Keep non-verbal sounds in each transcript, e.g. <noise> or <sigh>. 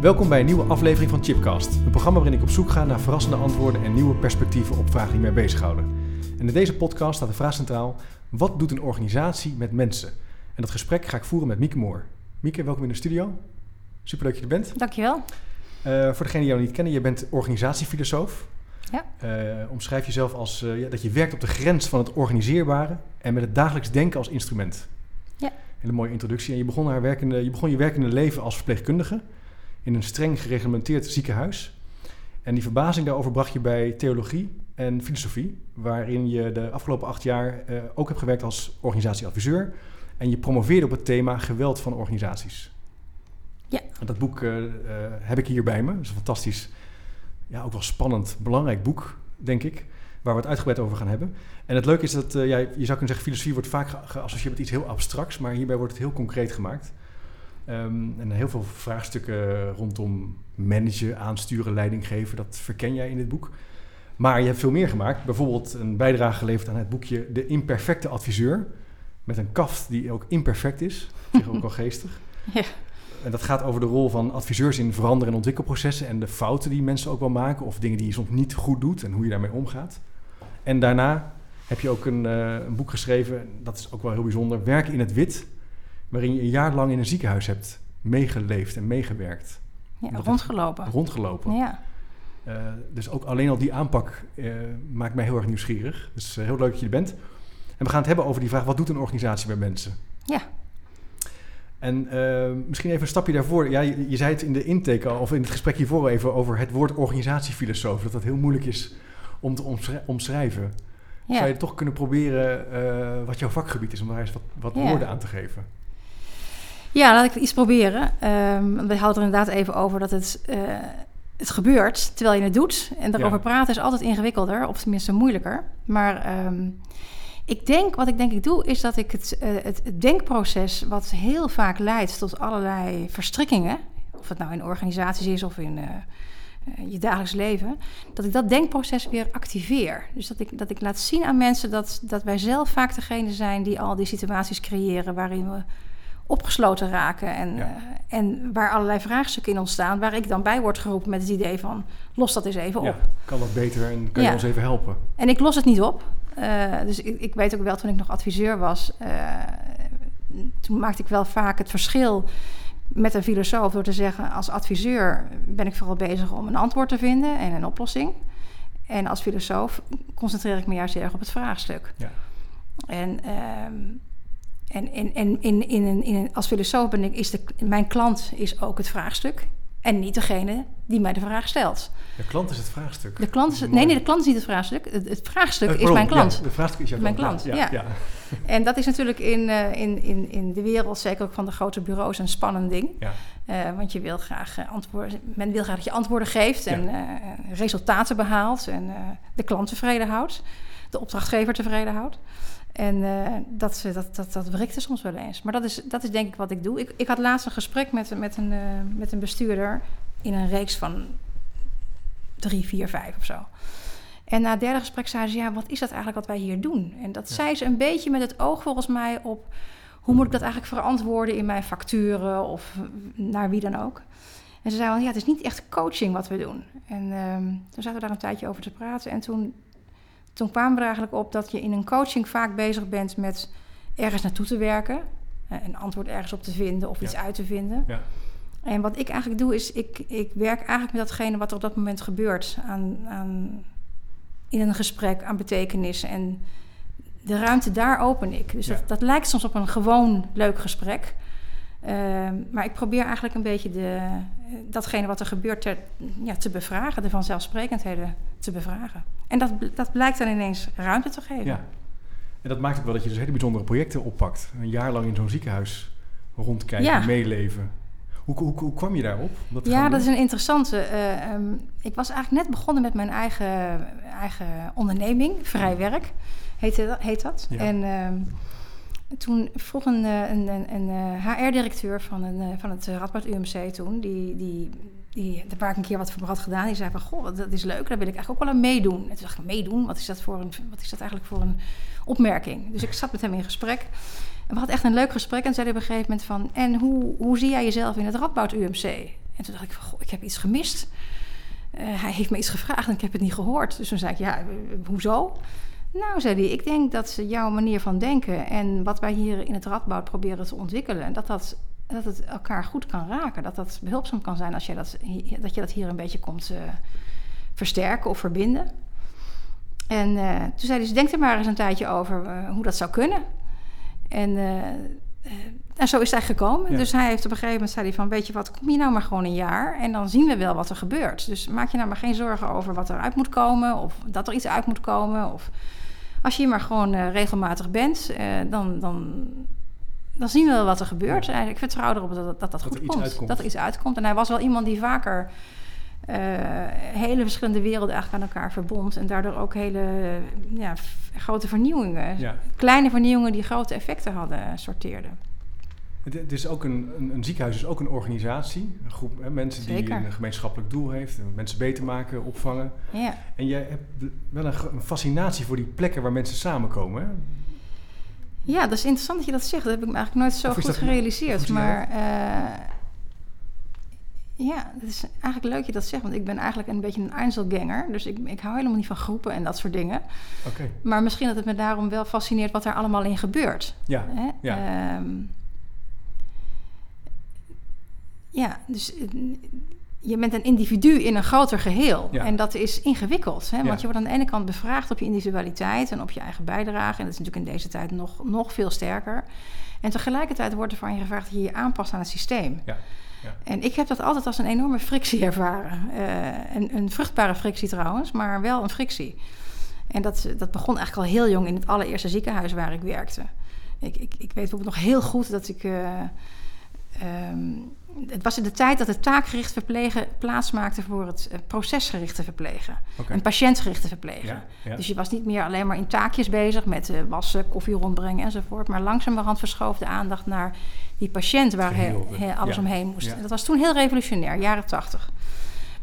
Welkom bij een nieuwe aflevering van Chipcast, een programma waarin ik op zoek ga naar verrassende antwoorden en nieuwe perspectieven op vragen die mij bezighouden. En in deze podcast staat de vraag centraal: wat doet een organisatie met mensen? En dat gesprek ga ik voeren met Mieke Moor. Mieke, welkom in de studio. Superleuk dat je er bent. Dankjewel. Uh, voor degenen die jou niet kennen, je bent organisatiefilosoof. Ja. Uh, omschrijf jezelf als uh, ja, dat je werkt op de grens van het organiseerbare en met het dagelijks denken als instrument. Ja. Hele mooie introductie. En je begon, haar werkende, je begon je werkende leven als verpleegkundige in een streng gereglementeerd ziekenhuis. En die verbazing daarover bracht je bij theologie en filosofie, waarin je de afgelopen acht jaar uh, ook hebt gewerkt als organisatieadviseur. En je promoveerde op het thema geweld van organisaties. Ja. Dat boek uh, uh, heb ik hier bij me. Dat is een fantastisch, ja, ook wel spannend, belangrijk boek, denk ik. Waar we het uitgebreid over gaan hebben. En het leuke is dat, ja, je zou kunnen zeggen, filosofie wordt vaak geassocieerd met iets heel abstracts. Maar hierbij wordt het heel concreet gemaakt. Um, en heel veel vraagstukken rondom managen, aansturen, leiding geven, dat verken jij in dit boek. Maar je hebt veel meer gemaakt. Bijvoorbeeld een bijdrage geleverd aan het boekje De Imperfecte Adviseur. Met een kaft die ook imperfect is. Is ook wel <laughs> geestig. Ja. En dat gaat over de rol van adviseurs in verander- en ontwikkelprocessen. En de fouten die mensen ook wel maken. Of dingen die je soms niet goed doet en hoe je daarmee omgaat. En daarna heb je ook een, uh, een boek geschreven. Dat is ook wel heel bijzonder. Werken in het wit waarin je een jaar lang in een ziekenhuis hebt meegeleefd en meegewerkt. Ja, rondgelopen. Het, rondgelopen. Ja. Uh, dus ook alleen al die aanpak uh, maakt mij heel erg nieuwsgierig. Dus uh, heel leuk dat je er bent. En we gaan het hebben over die vraag: wat doet een organisatie bij mensen? Ja. En misschien even een stapje daarvoor. Ja, je, je, zei het in de intake al, of in het gesprek hiervoor even over het woord organisatiefilosoof. Dat dat heel moeilijk is om te omschrijven. Ja. Zou je toch kunnen proberen wat jouw vakgebied is, om daar eens wat, wat Ja. woorden aan te geven? Ja, laat ik iets proberen. Um, we hadden er inderdaad even over dat het, uh, het gebeurt terwijl je het doet. En daarover Ja. praten is altijd ingewikkelder, of tenminste moeilijker. Maar um, ik denk, wat ik denk ik doe, is dat ik het, uh, het, het denkproces, wat heel vaak leidt tot allerlei verstrikkingen, of het nou in organisaties is of in uh, je dagelijks leven, dat ik dat denkproces weer activeer. Dus dat ik, dat ik laat zien aan mensen dat, dat wij zelf vaak degene zijn die al die situaties creëren waarin we opgesloten raken en, Ja. uh, en waar allerlei vraagstukken in ontstaan, waar ik dan bij word geroepen met het idee van los dat eens even Ja, op. kan dat beter en kan Ja. je ons even helpen? En ik los het niet op. Uh, dus ik, ik, weet ook wel, toen ik nog adviseur was, uh, toen maakte ik wel vaak het verschil met een filosoof door te zeggen: als adviseur ben ik vooral bezig om een antwoord te vinden en een oplossing. En als filosoof concentreer ik me juist heel erg op het vraagstuk. Ja. En, um, en, en, en in, in, in, als filosoof ben ik, is de, mijn klant is ook het vraagstuk. En niet degene die mij de vraag stelt. De klant is het vraagstuk. De klant is het, nee, nee, de klant is niet het vraagstuk. Het, het vraagstuk Eh, is mijn klant. Ja, de vraagstuk is jouw Mijn klant. klant, ja. ja. <laughs> En dat is natuurlijk in, uh, in, in, in de wereld, zeker ook van de grote bureaus, een spannend ding. Ja. Uh, want je wil graag antwoorden, men wil graag dat je antwoorden geeft en resultaten behaalt en de klant tevreden houdt, de opdrachtgever tevreden houdt. En uh, dat, dat, dat, dat wrikt er soms wel eens. Maar dat is, dat is denk ik wat ik doe. Ik, ik had laatst een gesprek met, met, een, uh, met een bestuurder in een reeks van drie, vier, vijf of zo. En na het derde gesprek zei ze, ja, wat is dat eigenlijk wat wij hier doen? En dat ja. zei ze een beetje met het oog volgens mij op... hoe moet ik dat eigenlijk verantwoorden in mijn facturen of naar wie dan ook? En ze zei, ja, het is niet echt coaching wat we doen. En um, toen zaten we daar een tijdje over te praten. En toen, toen kwamen we er eigenlijk op dat je in een coaching vaak bezig bent met ergens naartoe te werken. Een antwoord ergens op te vinden of iets uit te vinden. Ja. En wat ik eigenlijk doe, is ik, ik werk eigenlijk met datgene wat er op dat moment gebeurt. Aan, aan, in een gesprek, aan betekenis. En de ruimte daar open ik. Dus Ja. dat, dat lijkt soms op een gewoon leuk gesprek. Ehm, maar ik probeer eigenlijk een beetje de, datgene wat er gebeurt ter, ja, te bevragen. De vanzelfsprekendheden te bevragen. En dat, dat blijkt dan ineens ruimte te geven. Ja. En dat maakt ook wel dat je dus hele bijzondere projecten oppakt. Een jaar lang in zo'n ziekenhuis rondkijken, Ja. meeleven. Hoe, hoe, hoe kwam je daarop? te Ja, dat is een interessante. eh, ehm, ik was eigenlijk net begonnen met mijn eigen, eigen onderneming, Vrij Werk heet, dat- heet dat. Ja. En ehm, toen vroeg een, eh, een, een, een eh, HR-directeur van, een, van het Radboud UMC toen, die, die, die, waar ik een keer wat voor had gedaan, die zei van, goh, dat is leuk, daar wil ik eigenlijk ook wel aan meedoen. En toen dacht ik, meedoen? Wat is dat, voor een, wat is dat eigenlijk voor een opmerking? Dus ik zat met hem in gesprek. En we hadden echt een leuk gesprek en zei hij op een gegeven moment van... en hoe, hoe zie jij jezelf in het Radboud UMC? En toen dacht ik van, goh, ik heb iets gemist. Eh, hij heeft me iets gevraagd en ik heb het niet gehoord. Dus toen zei ik, ja, eh, hoezo? Nou, zei hij, ik denk dat jouw manier van denken... en wat wij hier in het Radboud proberen te ontwikkelen... dat, dat, dat het elkaar goed kan raken. Dat dat behulpzaam kan zijn als je dat, dat, je dat hier een beetje komt eh, versterken of verbinden. En eh, toen zei hij, dus denk er maar eens een tijdje over eh, hoe dat zou kunnen. En, en zo is eigenlijk gekomen. Ja. Dus hij heeft op een gegeven moment zei hij van... weet je wat, kom je nou maar gewoon een jaar... en dan zien we wel wat er gebeurt. Dus maak je nou maar geen zorgen over wat er uit moet komen... of dat er iets uit moet komen. Of als je hier maar gewoon regelmatig bent... dan, dan, dan zien we wel wat er gebeurt. Ja. En ik vertrouw erop dat dat, dat, Dat goed er komt. uitkomt. Dat er iets uitkomt. En hij was wel iemand die vaker... eh, hele verschillende werelden eigenlijk aan elkaar verbond. En daardoor ook hele eh, ja, grote vernieuwingen Ja. kleine vernieuwingen die grote effecten hadden, eh, sorteerden. Het, het is ook een, een, een ziekenhuis is ook een organisatie. Een groep hè, mensen die een gemeenschappelijk doel heeft. en Mensen beter maken, opvangen. Ja. En jij hebt wel een, een fascinatie voor die plekken waar mensen samenkomen. Hè? Ja, dat is interessant dat je dat zegt. Dat heb ik me eigenlijk nooit zo goed dat- gerealiseerd. Maar eh, ja, het is eigenlijk leuk dat je dat zegt. Want ik ben eigenlijk een beetje een Einzelganger. Dus ik, ik hou helemaal niet van groepen en dat soort dingen. Oké. Maar misschien dat het me daarom wel fascineert wat er allemaal in gebeurt. Ja. Hè? Ja. Ehm, ja, dus eh, je bent een individu in een groter geheel. Ja. En dat is ingewikkeld. Hè? Ja. Want je wordt aan de ene kant bevraagd op je individualiteit en op je eigen bijdrage. En dat is natuurlijk in deze tijd nog, nog veel sterker. En tegelijkertijd wordt er van je gevraagd dat je je aanpast aan het systeem. Ja. Ja. En ik heb dat altijd als een enorme frictie ervaren. Eh, een, een vruchtbare frictie trouwens, maar wel een frictie. En dat, dat begon eigenlijk al heel jong in het allereerste ziekenhuis waar ik werkte. Ik, ik, ik weet bijvoorbeeld nog heel goed dat ik. eh, ehm, het was in de tijd dat het taakgericht verplegen plaatsmaakte voor het eh, procesgerichte verplegen. Oké. En patiëntgerichte verplegen. Ja, ja. Dus je was niet meer alleen maar in taakjes bezig met eh, wassen, koffie rondbrengen enzovoort. Maar langzamerhand verschoof de aandacht naar die patiënt waar alles ja. omheen moest. En dat was toen heel revolutionair, jaren tachtig.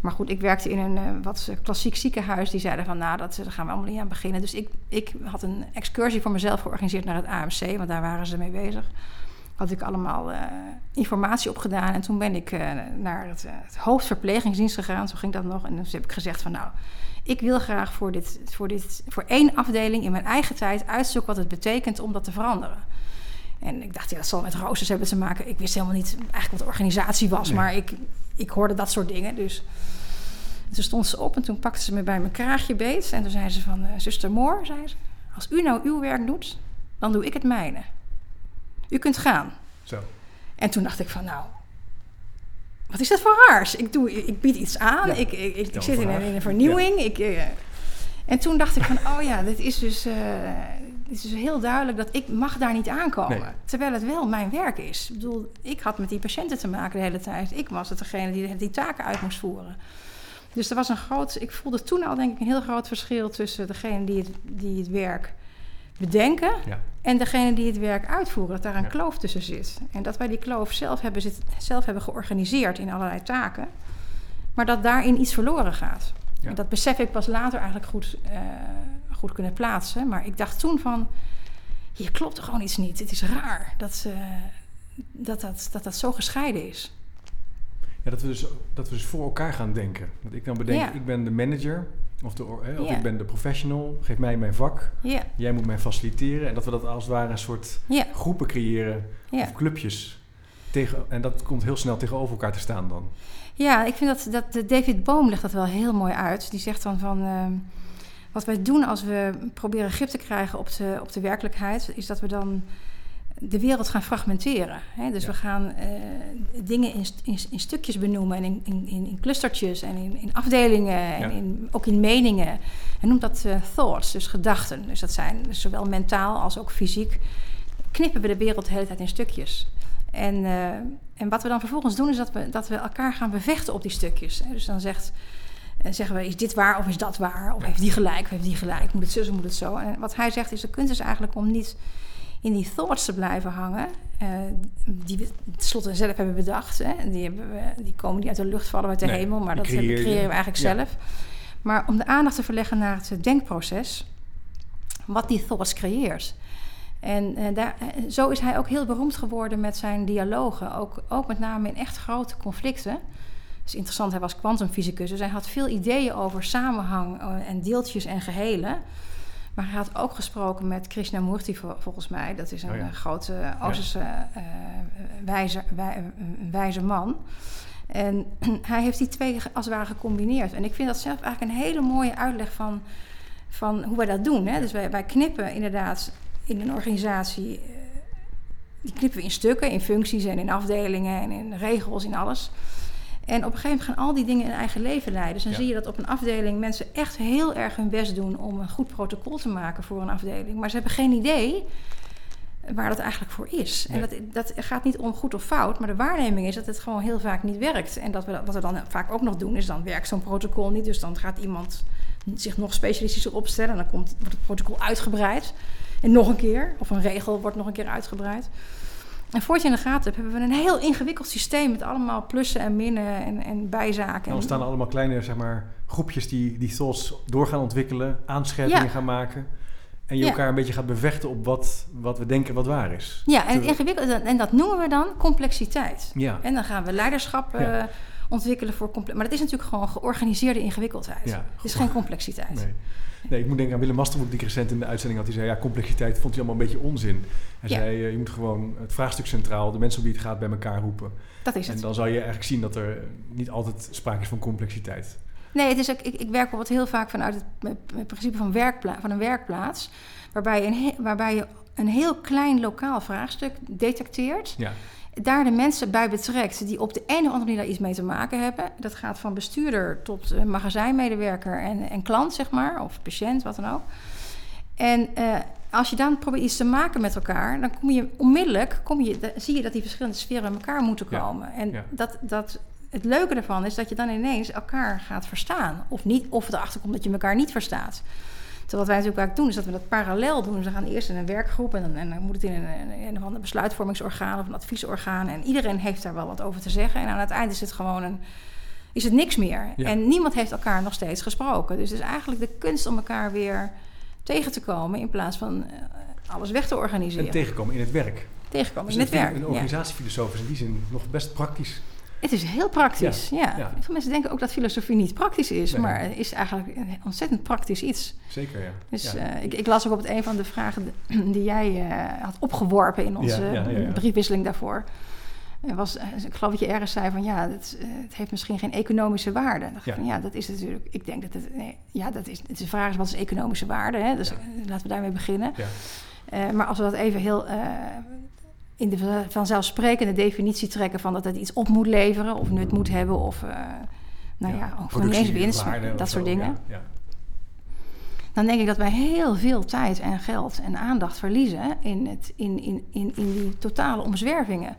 Maar goed, ik werkte in een eh, wat klassiek ziekenhuis. Die zeiden van, nou, dat, daar gaan we allemaal niet aan beginnen. Dus ik, ik had een excursie voor mezelf georganiseerd naar het AMC. Want daar waren ze mee bezig. Had ik allemaal eh, informatie opgedaan. En toen ben ik eh, naar het, eh, het hoofdverplegingsdienst gegaan. Zo ging dat nog. En dus heb ik gezegd van, nou, ik wil graag voor, dit, voor, dit, voor één afdeling in mijn eigen tijd uitzoeken wat het betekent om dat te veranderen. En ik dacht, ja, dat zal met roosters hebben te maken. Ik wist helemaal niet eigenlijk wat de organisatie was, Nee. maar ik, ik hoorde dat soort dingen. Dus toen stond ze op en toen pakte ze me bij mijn kraagje beet. En toen zei ze van, zuster Moor, zei ze, als u nou uw werk doet, dan doe ik het mijne. U kunt gaan. Zo. En toen dacht ik van, nou, wat is dat voor raars? Ik, doe, ik bied iets aan, Ja, ik, ik, ik, stel ik zit in een, vraag. in een vernieuwing. Ik, eh, en toen dacht ik van, oh ja, dit is dus, eh, dit is dus heel duidelijk dat ik mag daar niet aankomen. Nee. Terwijl het wel mijn werk is. Ik bedoel, ik had met die patiënten te maken de hele tijd. Ik was het degene die die taken uit moest voeren. Dus er was een groot, ik voelde toen al denk ik een heel groot verschil tussen degene die het, die het werk bedenken Ja. en degene die het werk uitvoeren, dat daar een Ja. kloof tussen zit. En dat wij die kloof zelf hebben, zit, zelf hebben georganiseerd in allerlei taken. Maar dat daarin iets verloren gaat. Ja. En dat besef ik pas later eigenlijk goed, eh, goed kunnen plaatsen. Maar ik dacht toen van, hier klopt er gewoon iets niet. Het is raar dat, dat, dat, dat dat zo gescheiden is. Ja, dat we, dus, dat we dus voor elkaar gaan denken. Dat ik dan bedenk, ik ben de manager of, de, of Ja. ik ben de professional. Geef mij mijn vak. Ja, Jij moet mij faciliteren. En dat we dat als het ware een soort ja, groepen creëren of clubjes. Tegen, en dat komt heel snel tegenover elkaar te staan dan. Ja, ik vind dat, dat David Boom legt dat wel heel mooi uit. Die zegt dan van... ehm, wat wij doen als we proberen grip te krijgen op de, op de werkelijkheid... is dat we dan de wereld gaan fragmenteren. Hè? Dus Ja. we gaan eh, dingen in, in, in stukjes benoemen... en in, in, in, clustertjes en in, in afdelingen en in, ook in meningen. En noemt dat eh, thoughts, dus gedachten. Dus dat zijn zowel mentaal als ook fysiek... knippen we de wereld de hele tijd in stukjes... En, eh, en wat we dan vervolgens doen, is dat we, dat we elkaar gaan bevechten op die stukjes. Hè. Dus dan zegt, eh, zeggen we, is dit waar of is dat waar? Of heeft die gelijk of heeft die gelijk? Moet het zo of moet het zo? En wat hij zegt is, de kunst is eigenlijk om niet in die thoughts te blijven hangen. Uh, die we tenslotte zelf hebben bedacht. Hè. Die, hebben we, die komen niet uit de lucht, vallen uit de hemel. Maar dat creëren we eigenlijk zelf. Maar om de aandacht te verleggen naar het denkproces. Wat die thoughts creëert. En uh, daar, uh, zo is hij ook heel beroemd geworden met zijn dialogen. Ook, ook met name in echt grote conflicten. Dat is interessant, hij was kwantumfysicus. Dus hij had veel ideeën over samenhang en deeltjes en gehelen. Maar hij had ook gesproken met Krishnamurti, volgens mij. Dat is een oh ja. grote Oosterse ja. uh, wijze, wij, wijze man. En <clears throat> hij heeft die twee als het ware gecombineerd. En ik vind dat zelf eigenlijk een hele mooie uitleg van, van hoe wij dat doen. Hè? Dus wij, wij knippen inderdaad in een organisatie... die knippen we in stukken, in functies en in afdelingen en in regels, in alles... En op een gegeven moment gaan al die dingen een eigen leven leiden. Dus dan ja. zie je dat op een afdeling mensen echt heel erg hun best doen om een goed protocol te maken voor een afdeling. Maar ze hebben geen idee waar dat eigenlijk voor is. Nee. En dat, dat gaat niet om goed of fout, maar de waarneming is dat het gewoon heel vaak niet werkt. En dat we, wat we dan vaak ook nog doen, is dan werkt zo'n protocol niet. Dus dan gaat iemand zich nog specialistischer opstellen. En dan komt, wordt het protocol uitgebreid. En nog een keer, of een regel wordt nog een keer uitgebreid. En voor je in de gaten hebt, hebben we een heel ingewikkeld systeem met allemaal plussen en minnen en, en bijzaken. En er staan allemaal kleine zeg maar, groepjes die die thoughts door gaan ontwikkelen, aanscherpingen ja. gaan maken. En je ja. elkaar een beetje gaat bevechten op wat, wat we denken wat waar is. Ja, en, ingewikkeld, en dat noemen we dan complexiteit. Ja. En dan gaan we leiderschap uh, ontwikkelen voor complexiteit. Maar dat is natuurlijk gewoon georganiseerde ingewikkeldheid. Ja, het is geen complexiteit. Nee. Nee, ik moet denken aan Willem Masterboek, die ik recent in de uitzending had. Die zei, ja, complexiteit vond hij allemaal een beetje onzin. Hij ja. zei, uh, je moet gewoon het vraagstuk centraal, de mensen op wie het gaat, bij elkaar roepen. Dat is het. En dan zal je eigenlijk zien dat er niet altijd sprake is van complexiteit. Nee, het is ook, ik, ik werk wat heel vaak vanuit het, het principe van, werkpla van een werkplaats. Waarbij je, een, waarbij je een heel klein lokaal vraagstuk detecteert. Ja daar de mensen bij betrekt die op de een of andere manier daar iets mee te maken hebben. Dat gaat van bestuurder tot uh, magazijnmedewerker en, en klant, zeg maar, of patiënt, wat dan ook. En uh, als je dan probeert iets te maken met elkaar, dan kom je onmiddellijk, kom je, dan zie je dat die verschillende sferen bij elkaar moeten komen. Ja, en ja. Dat, dat, het leuke ervan is dat je dan ineens elkaar gaat verstaan. Of, niet, of erachter komt dat je elkaar niet verstaat. Terwijl wat wij natuurlijk vaak doen, is dat we dat parallel doen. We gaan eerst in een werkgroep en dan, en dan moet het in een, een, een, een besluitvormingsorgaan of een adviesorgaan. En iedereen heeft daar wel wat over te zeggen. En aan het eind is het gewoon een, is het niks meer. Ja. En niemand heeft elkaar nog steeds gesproken. Dus het is eigenlijk de kunst om elkaar weer tegen te komen in plaats van uh, alles weg te organiseren. En tegenkomen in het werk. Tegenkomen dus in het werk. Een organisatiefilosoof is in die zin nog best praktisch. Het is heel praktisch, ja. Veel mensen denken ook dat filosofie niet praktisch is, nee. maar het is eigenlijk een ontzettend praktisch iets. Zeker, ja. Dus ja. Uh, ik, ik, las ook op het een van de vragen <clears throat> die jij uh, had opgeworpen in onze briefwisseling daarvoor. Was, ik geloof dat je ergens zei van ja, het, het heeft misschien geen economische waarde. Ja. Van, ja, dat is natuurlijk. Ik denk dat het, nee, ja, dat is, het is de vraag is wat is economische waarde? Hè? Dus laten we daarmee beginnen. Uh, maar als we dat even heel in de vanzelfsprekende definitie trekken van dat het iets op moet leveren of nut moet hebben of uh, nou ja, ook niet eens winst, dat soort dingen. Dan denk ik dat wij heel veel tijd en geld en aandacht verliezen in, het, in, in, in, in die totale omzwervingen.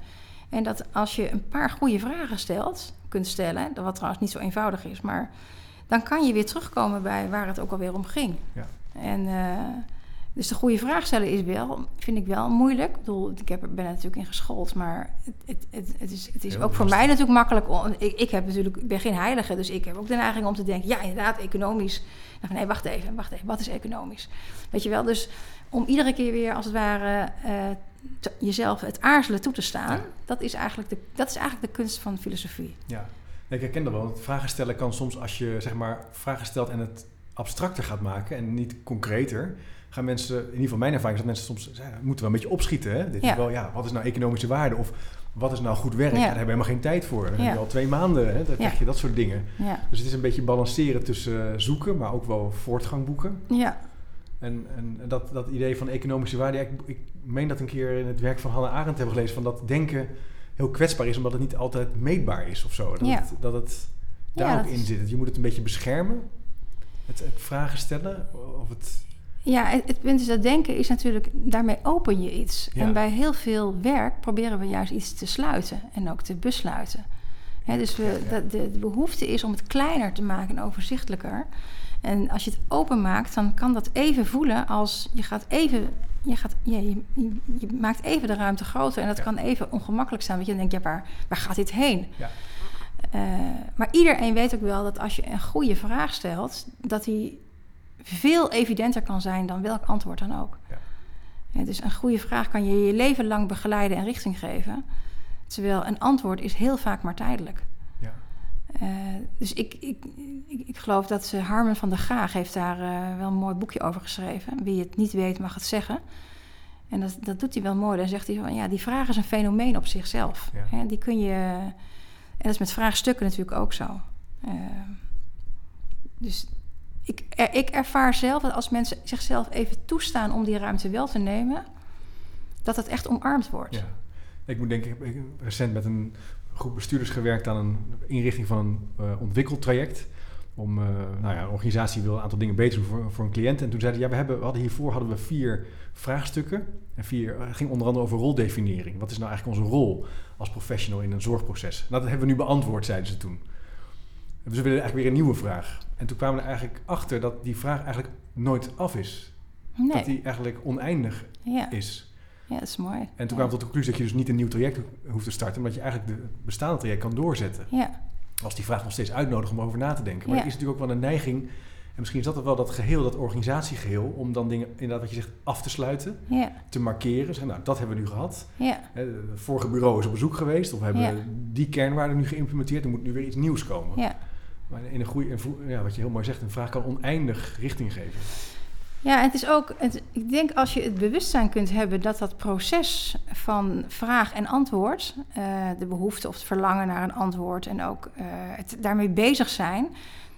En dat als je een paar goede vragen stelt, kunt stellen, wat trouwens niet zo eenvoudig is, maar dan kan je weer terugkomen bij waar het ook alweer om ging. Ja. En uh, dus de goede vraag stellen is wel, vind ik wel moeilijk. Ik bedoel, ik heb, ben er natuurlijk in geschoold, maar het, het, het, het is, het is ook voor mij natuurlijk makkelijk. Om, ik, ik, heb natuurlijk, ik ben geen heilige, dus ik heb ook de neiging om te denken, ja, inderdaad, economisch. Van, nee, wacht even, wacht even, wat is economisch? Weet je wel, dus om iedere keer weer als het ware uh, te, jezelf het aarzelen toe te staan, ja. dat, is eigenlijk de, dat is eigenlijk de kunst van filosofie. Ja, ik herken dat wel. Vragen stellen kan soms als je zeg maar vragen stelt en het abstracter gaat maken en niet concreter gaan mensen, in ieder geval mijn ervaring is dat mensen soms ja, moeten wel een beetje opschieten. Hè? Dit ja. is wel, ja, wat is nou economische waarde? Of wat is nou goed werk? Ja. Daar hebben we helemaal geen tijd voor. Dan heb je al twee maanden, hè? dan krijg je dat soort dingen. Dus het is een beetje balanceren tussen zoeken, maar ook wel voortgang boeken. Ja. En, en dat, dat idee van economische waarde, ik, ik meen dat een keer in het werk van Hannah Arendt hebben gelezen, van dat denken heel kwetsbaar is, omdat het niet altijd meetbaar is of zo. Dat het, dat het daar ook in zit. Je moet het een beetje beschermen, het, het vragen stellen, of het Ja, het, punt is dat denken is natuurlijk, daarmee open je iets. Ja. En bij heel veel werk proberen we juist iets te sluiten en ook te besluiten. Dus we, de, de behoefte is om het kleiner te maken en overzichtelijker. En als je het open maakt, dan kan dat even voelen als je gaat even. Je, gaat, ja, je, je, maakt even de ruimte groter en dat Ja. kan even ongemakkelijk zijn. Want je denkt, ja, waar, waar gaat dit heen? Ja. Eh, maar iedereen weet ook wel dat als je een goede vraag stelt, dat die veel evidenter kan zijn dan welk antwoord dan ook. Ja. Ja, dus een goede vraag kan je je leven lang begeleiden en richting geven. Terwijl een antwoord is heel vaak maar tijdelijk. Ja. Eh, dus ik, ik, ik, ik geloof dat ze Harmen van der Graag heeft daar eh, wel een mooi boekje over geschreven. Wie het niet weet mag het zeggen. En dat, dat doet hij wel mooi. Dan zegt hij van ja, die vraag is een fenomeen op zichzelf. Ja. Hè, die kun je. En dat is met vraagstukken natuurlijk ook zo. Eh, dus ik, ik ervaar zelf dat als mensen zichzelf even toestaan om die ruimte wel te nemen, dat het echt omarmd wordt. Ja. Ik moet denken, ik recent met een groep bestuurders gewerkt aan een inrichting van een eh, ontwikkeltraject. Om, eh, nou ja, een organisatie wil een aantal dingen beter doen voor, voor een cliënt. En toen zeiden ze, ja, we, hebben, hadden hiervoor hadden we vier vraagstukken. En vier, het ging onder andere over roldefiniëring. Wat is nou eigenlijk onze rol als professional in een zorgproces? Nou, dat hebben we nu beantwoord, zeiden ze toen. Dus we willen eigenlijk weer een nieuwe vraag. En toen kwamen we er eigenlijk achter dat die vraag eigenlijk nooit af is. Nee. Dat die eigenlijk oneindig Ja. is. ja, dat is mooi. En toen ja. kwamen we tot de conclusie dat je dus niet een nieuw traject ho- hoeft te starten, maar dat je eigenlijk de het bestaande traject kan doorzetten. Ja, Als die vraag nog steeds uitnodigt om over na te denken. Maar er is natuurlijk ook wel een neiging, en misschien is dat wel dat geheel, dat organisatiegeheel, om dan dingen, inderdaad wat je zegt, af te sluiten, ja, te markeren. Zeggen, nou, dat hebben we nu gehad. Het vorige bureau is op bezoek geweest, of we hebben die kernwaarden nu geïmplementeerd, er moet nu weer iets nieuws komen. ja. Maar in een goede, ja, wat je heel mooi zegt, een vraag kan oneindig richting geven. Ja, het is ook, het, ik denk als je het bewustzijn kunt hebben dat dat proces van vraag en antwoord, eh, de behoefte of het verlangen naar een antwoord en ook eh, het daarmee bezig zijn,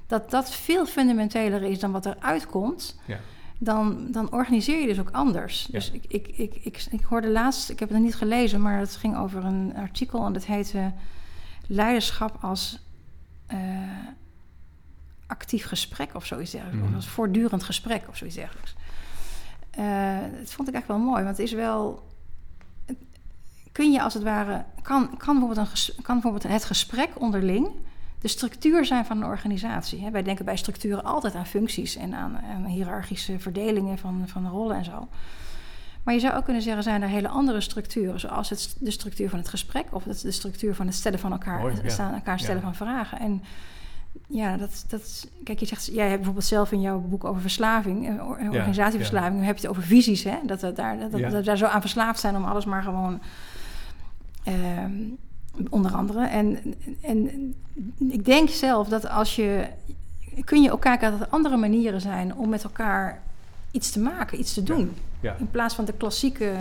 dat dat veel fundamenteler is dan wat er uitkomt. Ja. Dan, dan organiseer je dus ook anders. Ja. Dus ik, ik, ik, ik, ik hoorde laatst, ik heb het nog niet gelezen, maar het ging over een artikel en dat heette Leiderschap als eh, actief gesprek of zoiets dergelijks. Mhm. Of als voortdurend gesprek of zoiets dergelijks. Eh, dat vond ik echt wel mooi, want het is wel. Kun je als het ware. Kan, kan, bijvoorbeeld, een ges- kan bijvoorbeeld het gesprek onderling de structuur zijn van een organisatie? Hè? Wij denken bij structuren altijd aan functies en aan, aan hiërarchische verdelingen van, van rollen en zo. Maar je zou ook kunnen zeggen, zijn er hele andere structuren, zoals het, de structuur van het gesprek of het, de structuur van het stellen van elkaar, Mooi, ja. staan, elkaar stellen Ja. van vragen. En ja, dat, dat, kijk, je zegt, jij hebt bijvoorbeeld zelf in jouw boek over verslaving, eh, or- organisatieverslaving, heb je het over visies, hè? Dat we daar, dat, Ja. dat we daar zo aan verslaafd zijn om alles maar gewoon, ehm, onder andere. En, en ik denk zelf dat als je, kun je ook kijken dat er andere manieren zijn om met elkaar iets te maken, iets te doen. Ja, In plaats van de klassieke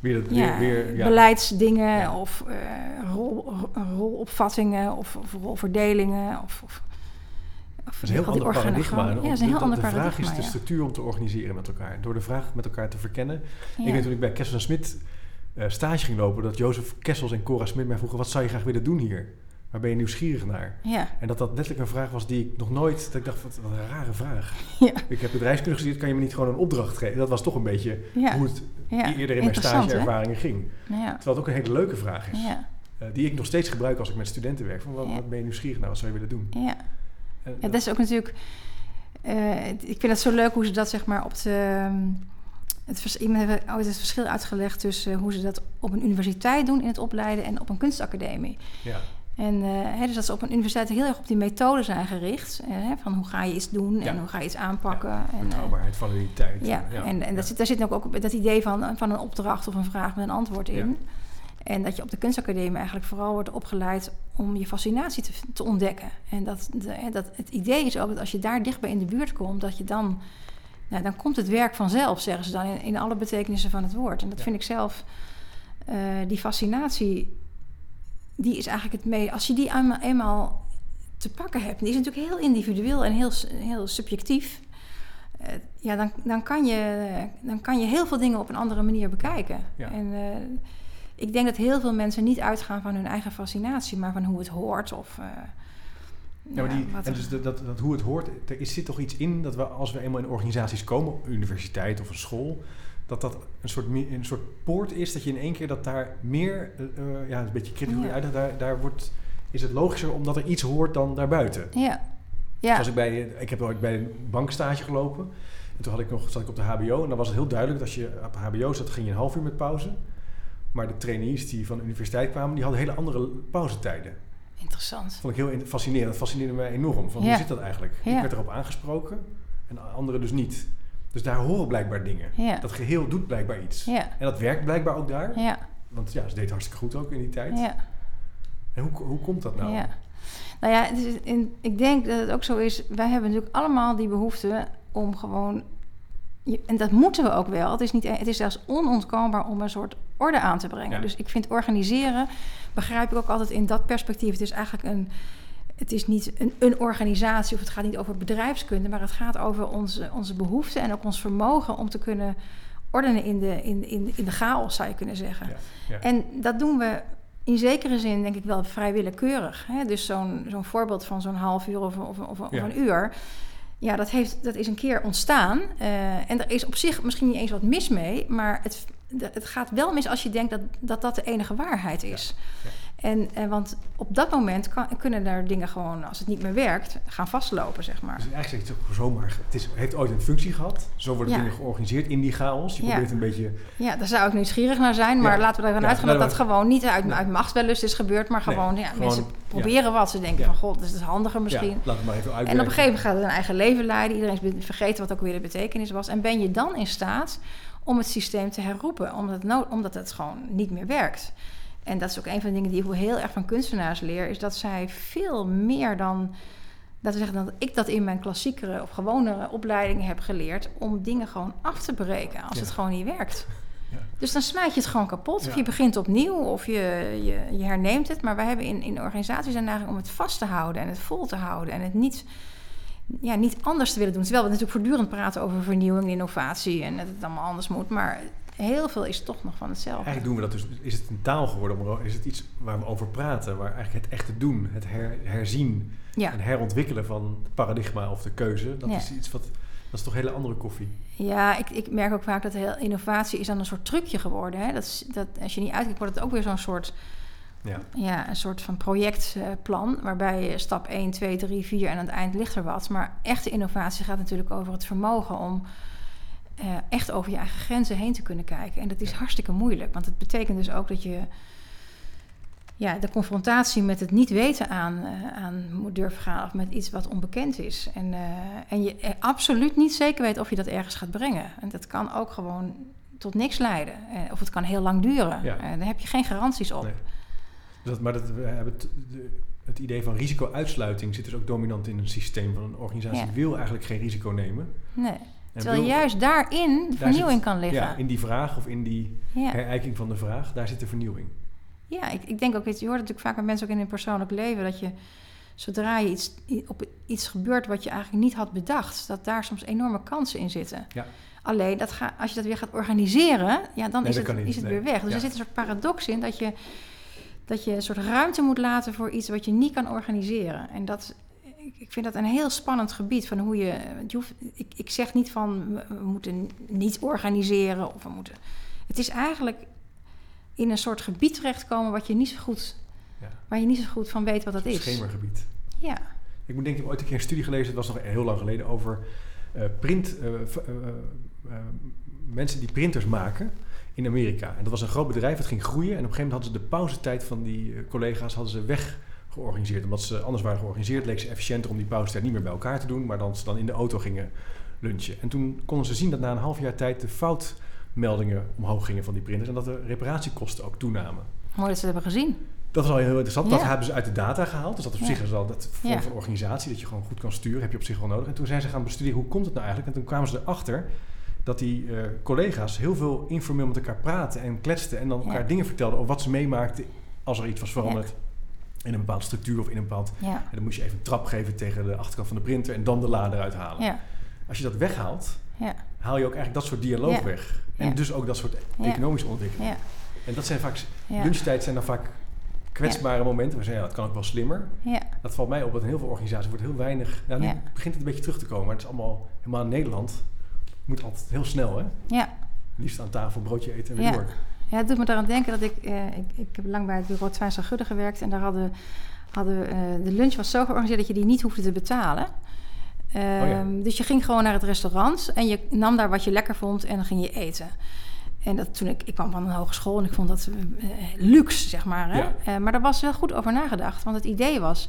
weer, ja, weer, ja. beleidsdingen Ja. of eh, rol, ro- rolopvattingen of, of rolverdelingen. Of, of, of Dat is een heel ander paradigma. Ja, is een heel de, ander de vraag is de ja. structuur om te organiseren met elkaar. Door de vraag met elkaar te verkennen. Ik weet toen ik bij Kessels en Smit eh, stage ging lopen... dat Jozef Kessels en Cora Smit mij vroegen... wat zou je graag willen doen hier? Waar ben je nieuwsgierig naar? Ja, En dat dat letterlijk een vraag was die ik nog nooit... dat ik dacht, wat, wat een rare vraag. Ja. Ik heb bedrijfskunde gestudeerd, kan je me niet gewoon een opdracht geven? Dat was toch een beetje ja, hoe het eerder in mijn stageervaringen ging. Ja, Terwijl het ook een hele leuke vraag is. ja, Eh, die ik nog steeds gebruik als ik met studenten werk. Van, wat, ben je nieuwsgierig naar? Wat zou je willen doen? ja. En, Ja, dat is ook natuurlijk. eh, ik vind het zo leuk hoe ze dat zeg maar op de. ehm, Het, vers- iemand heeft ooit het verschil uitgelegd tussen hoe ze dat op een universiteit doen in het opleiden en op een kunstacademie. ja. En eh, hè, dus dat ze op een universiteit heel erg op die methode zijn gericht. eh, hè, van hoe ga je iets doen Ja. en hoe ga je iets aanpakken. en, eh, Betrouwbaarheid, validiteit. ja, eh, en, en ja. dat zit, daar zit ook, ook dat idee van, van een opdracht of een vraag met een antwoord in. En dat je op de kunstacademie eigenlijk vooral wordt opgeleid om je fascinatie te, te ontdekken. En dat, de, dat het idee is ook dat als je daar dichtbij in de buurt komt, dat je dan, nou, dan komt het werk vanzelf, zeggen ze dan in, in alle betekenissen van het woord. En dat Ja. vind ik zelf, die fascinatie, die is eigenlijk het mee. Als je die eenmaal, eenmaal te pakken hebt, die is natuurlijk heel individueel en heel, heel subjectief. Eh, ja, dan, dan, kan je, dan kan je heel veel dingen op een andere manier bekijken. Ja. En eh, ik denk dat heel veel mensen niet uitgaan van hun eigen fascinatie, maar van hoe het hoort. Of, eh, Ja, maar die, en dus dat, dat, dat hoe het hoort, er zit toch iets in dat we als we eenmaal in organisaties komen, een universiteit of een school, dat dat een soort, een soort poort is, dat je in één keer dat daar meer, eh, eh, ja, een beetje kritisch Ja. uit, daar, daar wordt, is het logischer omdat er iets hoort dan daarbuiten. ja. Ja. Zoals ik, bij, ik heb ooit bij een bankstage gelopen. En toen had ik nog, zat ik op de HBO. En dan was het heel duidelijk dat als je op HBO zat, ging je een half uur met pauze. Maar de trainees die van de universiteit kwamen, die hadden hele andere pauzetijden. Interessant. vond ik heel in- fascinerend. Dat fascineerde mij enorm. Van, Ja. Hoe zit dat eigenlijk? Ja. Ik werd erop aangesproken en anderen dus niet. Dus daar horen blijkbaar dingen. Ja. Dat geheel doet blijkbaar iets. Ja. En dat werkt blijkbaar ook daar. Ja. Want ja, ze deed hartstikke goed ook in die tijd. Ja. En hoe, hoe komt dat nou? Ja. Nou ja, het is in, ik denk dat het ook zo is. Wij hebben natuurlijk allemaal die behoefte om gewoon. En dat moeten we ook wel. Het is, niet, het is zelfs onontkoombaar om een soort orde aan te brengen. Ja. Dus ik vind organiseren, begrijp ik ook altijd in dat perspectief. Het is eigenlijk een. Het is niet een, een organisatie of het gaat niet over bedrijfskunde, maar het gaat over onze, onze behoeften en ook ons vermogen om te kunnen ordenen in de, in, in, in de chaos, zou je kunnen zeggen. Ja, ja. En dat doen we in zekere zin, denk ik wel, vrij willekeurig. Hè? Dus zo'n zo'n voorbeeld van zo'n half uur of, of, of, of Ja. een uur. Ja, dat, heeft, dat is een keer ontstaan. Eh, en er is op zich misschien niet eens wat mis mee. Maar het, het gaat wel mis als je denkt dat dat, dat de enige waarheid is. ja. En, en want op dat moment kan, kunnen er dingen gewoon, als het niet meer werkt, gaan vastlopen, zeg maar. Dus eigenlijk is het ook zomaar... Het is, heeft ooit een functie gehad. Zo worden Ja. dingen georganiseerd in die chaos. Je Ja. probeert een beetje... Ja, daar zou ik nieuwsgierig naar zijn. Maar Ja. laten we ervan uitgaan dat dat gewoon niet uit, Nee. uit machtswellust is gebeurd. Maar Nee, gewoon, ja, gewoon, mensen proberen wat. Ze denken van, god, dat is handiger misschien. Ja, laat het maar even uitwerken. En op een gegeven moment gaat het een eigen leven leiden. Iedereen is vergeten wat ook weer de betekenis was. En ben je dan in staat om het systeem te herroepen, omdat het, omdat het gewoon niet meer werkt. En dat is ook een van de dingen die ik heel erg van kunstenaars leer, is dat zij veel meer dan. Dat we zeggen dat ik dat in mijn klassiekere of gewonere opleidingen heb geleerd om dingen gewoon af te breken als Ja. het gewoon niet werkt. Ja. Dus dan smijt je het gewoon kapot. Of je begint opnieuw of je, je, je herneemt het. Maar wij hebben in, in organisaties een neiging om het vast te houden en het vol te houden. En het niet, ja, niet anders te willen doen. Terwijl we natuurlijk voortdurend praten over vernieuwing, innovatie en dat het allemaal anders moet. Maar heel veel is toch nog van hetzelfde. Eigenlijk doen we dat dus. Is het een taal geworden? om- Is het iets waar we over praten? Waar eigenlijk het echte doen, het her- herzien Ja. en herontwikkelen van het paradigma of de keuze. Dat Ja. is iets wat. Dat is toch hele andere koffie. Ja, ik, ik merk ook vaak dat heel innovatie is dan een soort trucje geworden. Hè? Dat, is- dat, als je niet uitkijkt, wordt het ook weer zo'n soort, Ja. ja, een soort van projectplan. waarbij je stap 1, 2, 3, 4 en aan het eind ligt er wat. Maar echte innovatie gaat natuurlijk over het vermogen om eh, echt over je eigen grenzen heen te kunnen kijken. En dat is hartstikke moeilijk. Want het betekent dus ook dat je ja, de confrontatie met het niet weten aan, eh, aan moet durven gaan. Of met iets wat onbekend is. En, eh, en je absoluut niet zeker weet of je dat ergens gaat brengen. En dat kan ook gewoon tot niks leiden. Of het kan heel lang duren. Ja. Daar heb je geen garanties op. Nee. Dat, maar dat, we hebben het, het idee van risico-uitsluiting zit dus ook dominant in een systeem van een organisatie. Ja. Die wil eigenlijk geen risico nemen. Nee. Terwijl wil- juist daarin de daar vernieuwing zit- kan liggen. Ja, in die vraag of in die Ja. herijking van de vraag, daar zit de vernieuwing. Ja, ik, ik denk ook, je hoort natuurlijk vaak met mensen ook in hun persoonlijk leven, dat je zodra je iets, op iets gebeurt wat je eigenlijk niet had bedacht, dat daar soms enorme kansen in zitten. Ja. Alleen, dat ga, als je dat weer gaat organiseren, ja, dan Nee, is, het, niet, is het nee. weer weg. Dus Ja. er zit een soort paradox in dat je, dat je een soort ruimte moet laten voor iets wat je niet kan organiseren. En dat, ik, ik vind dat een heel spannend gebied van hoe je. je hoeft, ik, ik zeg niet van we, moeten niet organiseren of we moeten. Het is eigenlijk in een soort gebied terechtkomen wat je niet zo goed, Ja. waar je niet zo goed van weet wat dat is. schemergebied. Ja, Ik moet denken, ik heb ooit een keer een studie gelezen, dat was nog heel lang geleden, over eh, print, eh, eh, mensen die printers maken in Amerika. En dat was een groot bedrijf, het ging groeien. En op een gegeven moment hadden ze de pauzetijd van die collega's hadden ze weg georganiseerd. Omdat ze anders waren georganiseerd, leek ze efficiënter om die pauzetijd niet meer bij elkaar te doen, maar dan ze dan in de auto gingen lunchen. En toen konden ze zien dat na een half jaar tijd de foutmeldingen omhoog gingen van die printers en dat de reparatiekosten ook toenamen. mooi dat ze het hebben gezien. Dat is al heel interessant. Dat hebben ze uit de data gehaald. Dus dat op Ja. zich is al dat vorm Ja. van organisatie, dat je gewoon goed kan sturen, heb je op zich wel nodig. En toen zijn ze gaan bestuderen hoe komt het nou eigenlijk. En toen kwamen ze erachter dat die eh, collega's heel veel informeel met elkaar praten en kletsten. En dan elkaar dingen vertelden over wat ze meemaakten als er iets was veranderd. In een bepaalde structuur of in een bepaald... Ja, En dan moest je even een trap geven tegen de achterkant van de printer en dan de lader uithalen. ja, Als je dat weghaalt, ja, haal je ook eigenlijk dat soort dialoog weg. En dus ook dat soort economische ontwikkeling. ja, En dat zijn vaak... Lunchtijd zijn dan vaak kwetsbare momenten. We zeggen, ja, dat kan ook wel slimmer. ja. dat valt mij op dat in heel veel organisaties wordt heel weinig... Ja, nu begint het een beetje terug te komen, maar het is allemaal helemaal in Nederland. moet altijd heel snel, hè? Ja, Liefst aan tafel, broodje eten en weer Ja. door. Ja, het doet me eraan denken dat ik, eh, ik... Ik heb lang bij het bureau Twijns Gudde gewerkt. En daar hadden, hadden eh, de lunch was zo georganiseerd dat je die niet hoefde te betalen. Ehm, Dus je ging gewoon naar het restaurant en je nam daar wat je lekker vond en dan ging je eten. En dat, toen ik, ik kwam van een hogeschool en ik vond dat eh, luxe, zeg maar. Hè? Ja. Eh, maar daar was wel goed over nagedacht. Want het idee was,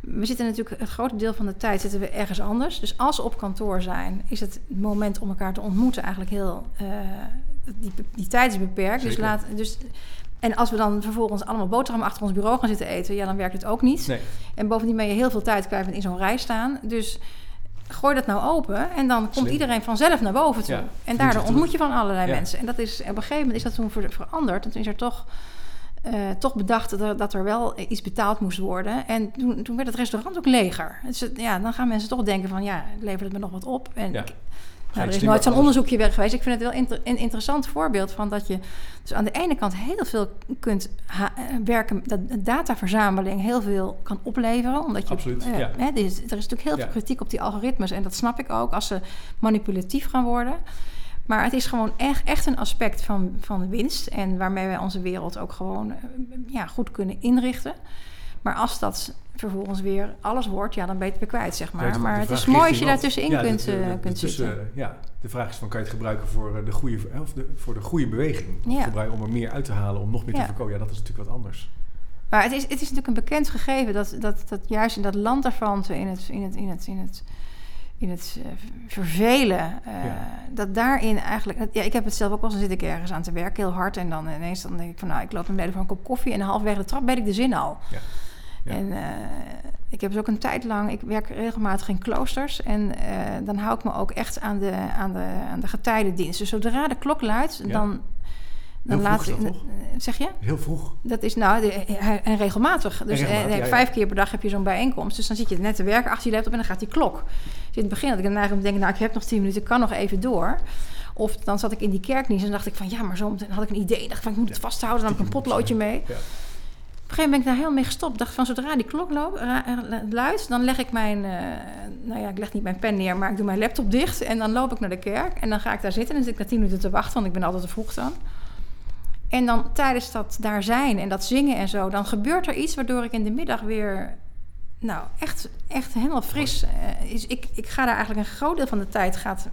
we zitten natuurlijk het grote deel van de tijd zitten we ergens anders. Dus als we op kantoor zijn, is het moment om elkaar te ontmoeten eigenlijk heel... die, die tijd is beperkt. Dus laat, dus, en als we dan vervolgens allemaal boterhammen achter ons bureau gaan zitten eten... ja, dan werkt het ook niet. Nee, En bovendien ben je heel veel tijd kwijt in zo'n rij staan. Dus gooi dat nou open en dan komt Slim. iedereen vanzelf naar boven toe. Ja, en daardoor ontmoet je van allerlei Ja. mensen. En dat is, op een gegeven moment is dat toen ver- veranderd. En toen is er toch, eh, toch bedacht dat er, dat er wel iets betaald moest worden. En toen, toen werd het restaurant ook leger. Dus ja, dan gaan mensen toch denken van ja, levert het me nog wat op? En Ja. Nou, er is nooit zo'n onderzoekje weg geweest. Ik vind het wel inter- een interessant voorbeeld van dat je dus aan de ene kant heel veel kunt eh, werken, dat dataverzameling heel veel kan opleveren. Omdat je, Absoluut, eh, ja. hè, er, is, er is natuurlijk heel Ja. veel kritiek op die algoritmes en dat snap ik ook als ze manipulatief gaan worden. Maar het is gewoon echt, echt een aspect van, van winst en waarmee wij onze wereld ook gewoon eh, ja, goed kunnen inrichten. Maar als dat vervolgens weer alles wordt, ja, dan ben je het weer kwijt, zeg maar. maar het is mooi als je daar tussenin ja, kunt, de- eh, de- kunt tussen- zitten. Ja, de vraag is van, kan je het gebruiken voor eh, de goede, of de, voor de goede beweging? Ja. om er meer uit te halen, om nog meer te voorkomen? Ja, dat is natuurlijk wat anders. Maar het is, het is natuurlijk een bekend gegeven dat, dat, dat juist in dat landerfanten, in het, in het, in het, in het, in het eh, vervelen, eh, Ja. dat daarin eigenlijk... Ja, ik heb het zelf ook wel eens, dan zit ik ergens aan te werken, heel hard. En dan ineens dan denk ik van, nou, ik loop beneden voor een kop koffie... en halverwege de trap weet ik de zin al. Ja. Ja. En eh, ik heb dus ook een tijd lang... Ik werk regelmatig in kloosters. En eh, dan hou ik me ook echt aan de, aan de, aan de getijdendienst. Dus zodra de klok luidt, Ja. dan... Dan laat dat, toch? Zeg je? Heel vroeg. Dat is nou de- en regelmatig. Dus regelmatig, eh, ja, ja. vijf keer per dag heb je zo'n bijeenkomst. Dus dan zit je net te werken achter je laptop en dan gaat die klok. Dus in het begin had ik om te denken... nou, ik heb nog tien minuten, ik kan nog even door. Of dan zat ik in die kerkdienst en dacht ik van... ja, maar zo had ik een idee. dacht van, ik moet het vasthouden. Dan heb ik een potloodje mee. Ja. Een gegeven moment ben ik daar helemaal mee gestopt. dacht van, zodra die klok loopt, ra- luidt... dan leg ik mijn... eh, nou ja, ik leg niet mijn pen neer, maar ik doe mijn laptop dicht. En dan loop ik naar de kerk. En dan ga ik daar zitten en dan zit ik na tien minuten te wachten... want ik ben altijd te vroeg dan. En dan tijdens dat daar zijn en dat zingen en zo, dan gebeurt er iets waardoor ik in de middag weer, nou, echt, echt helemaal fris eh, is. Ik, ik ga daar eigenlijk een groot deel van de tijd gaat,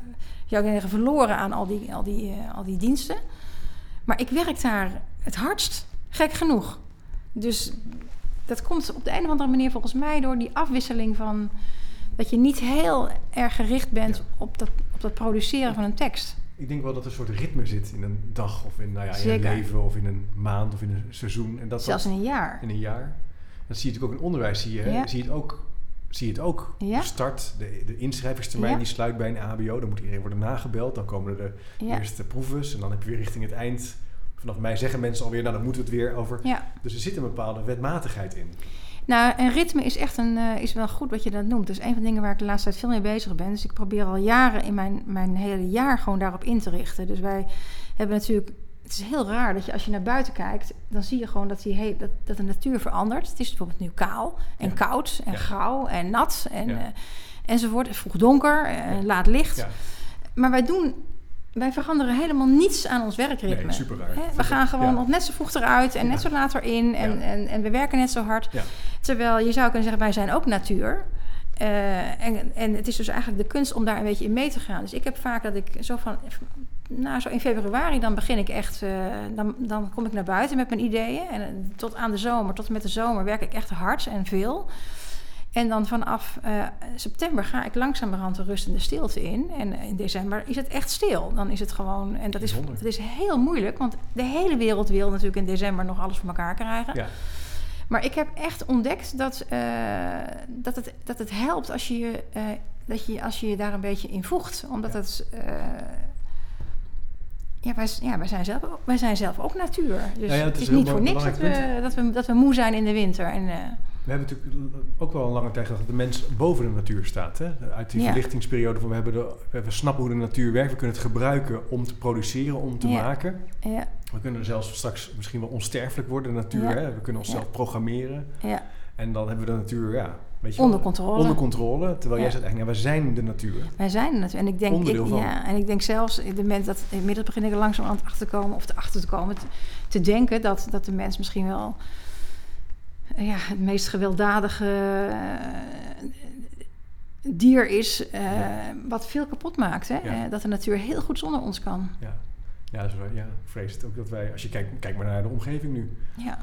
jou zeggen, verloren aan al die, al, die, eh, al die diensten. Maar ik werk daar het hardst, gek genoeg. Dus dat komt op de een of andere manier volgens mij door die afwisseling van dat je niet heel erg gericht bent Ja. op, dat, op dat produceren van een tekst. Ik denk wel dat er een soort ritme zit in een dag of in, nou ja, in Zeker. een leven of in een maand of in een seizoen. En dat Zelfs dat in een jaar. in een jaar. Dat zie je natuurlijk ook in onderwijs. Zie je? Ja. zie je het ook. Zie je het ook. Ja. Start, de, de inschrijvingstermijn die sluit bij een HBO. Dan moet iedereen worden nagebeld. Dan komen er de eerste proeves. En dan heb je weer richting het eind. Vanaf mij zeggen mensen alweer, nou dan moeten we het weer over. Ja. Dus er zit een bepaalde wetmatigheid in. Nou, en ritme is echt een, eh, is wel goed wat je dat noemt. Dat is een van de dingen waar ik de laatste tijd veel mee bezig ben. Dus ik probeer al jaren in mijn, mijn hele jaar gewoon daarop in te richten. Dus wij hebben natuurlijk... Het is heel raar dat je als je naar buiten kijkt... dan zie je gewoon dat, die he- dat, dat de natuur verandert. Het is bijvoorbeeld nu kaal en Ja. koud en Ja. grauw en nat en, Ja. eh, enzovoort. Vroeg donker, eh, Ja. laat licht. Maar wij doen... Wij veranderen helemaal niets aan ons werkritme. nee, super raar. We gaan gewoon Ja. nog net zo vroeg eruit en net zo laat erin. En, Ja. en, en we werken net zo hard. Ja. Terwijl je zou kunnen zeggen, wij zijn ook natuur. Eh, en, en het is dus eigenlijk de kunst om daar een beetje in mee te gaan. Dus ik heb vaak dat ik zo van... Nou, zo in februari dan begin ik echt... eh, dan, dan kom ik naar buiten met mijn ideeën. En eh, tot aan de zomer, tot en met de zomer werk ik echt hard en veel. En dan vanaf eh, september ga ik langzamerhand de rustende stilte in. En in december is het echt stil. Dan is het gewoon... En dat is, dat is heel moeilijk, want de hele wereld wil natuurlijk in december nog alles voor elkaar krijgen. Ja. Maar ik heb echt ontdekt dat, eh, dat, het, dat het helpt als je, je, eh, dat je als je je daar een beetje in voegt. Omdat Ja. het. ja, wij, ja wij, zijn zelf, wij zijn zelf ook natuur. Dus Nou ja, het, het is is een niet voor niks dat we, dat, we, dat we moe zijn in de winter. En, We hebben natuurlijk ook wel een lange tijd gedacht dat de mens boven de natuur staat. Hè? Uit die Ja. verlichtingsperiode van we, hebben de, we snappen hoe de natuur werkt. We kunnen het gebruiken om te produceren, om te Ja. maken. ja, We kunnen zelfs straks misschien wel onsterfelijk worden, de natuur. Hè? We kunnen onszelf programmeren. ja, En dan hebben we de natuur, ja, weet je Onder controle. onder controle. Terwijl jij zegt eigenlijk, ja, wij zijn de natuur. Wij zijn het. En ik denk, ik, van. ja, en ik denk zelfs, de mens dat inmiddels begin ik er langzaam aan achter te komen, of erachter te komen, te, te denken dat, dat de mens misschien wel ja, het meest gewelddadige eh, dier is, eh, Ja. wat veel kapot maakt. Hè? Ja. Eh, dat de natuur heel goed zonder ons kan. Ja, ja, wel- ja ik vrees het ook dat wij, als je kijkt, kijk maar naar de omgeving nu. Ja,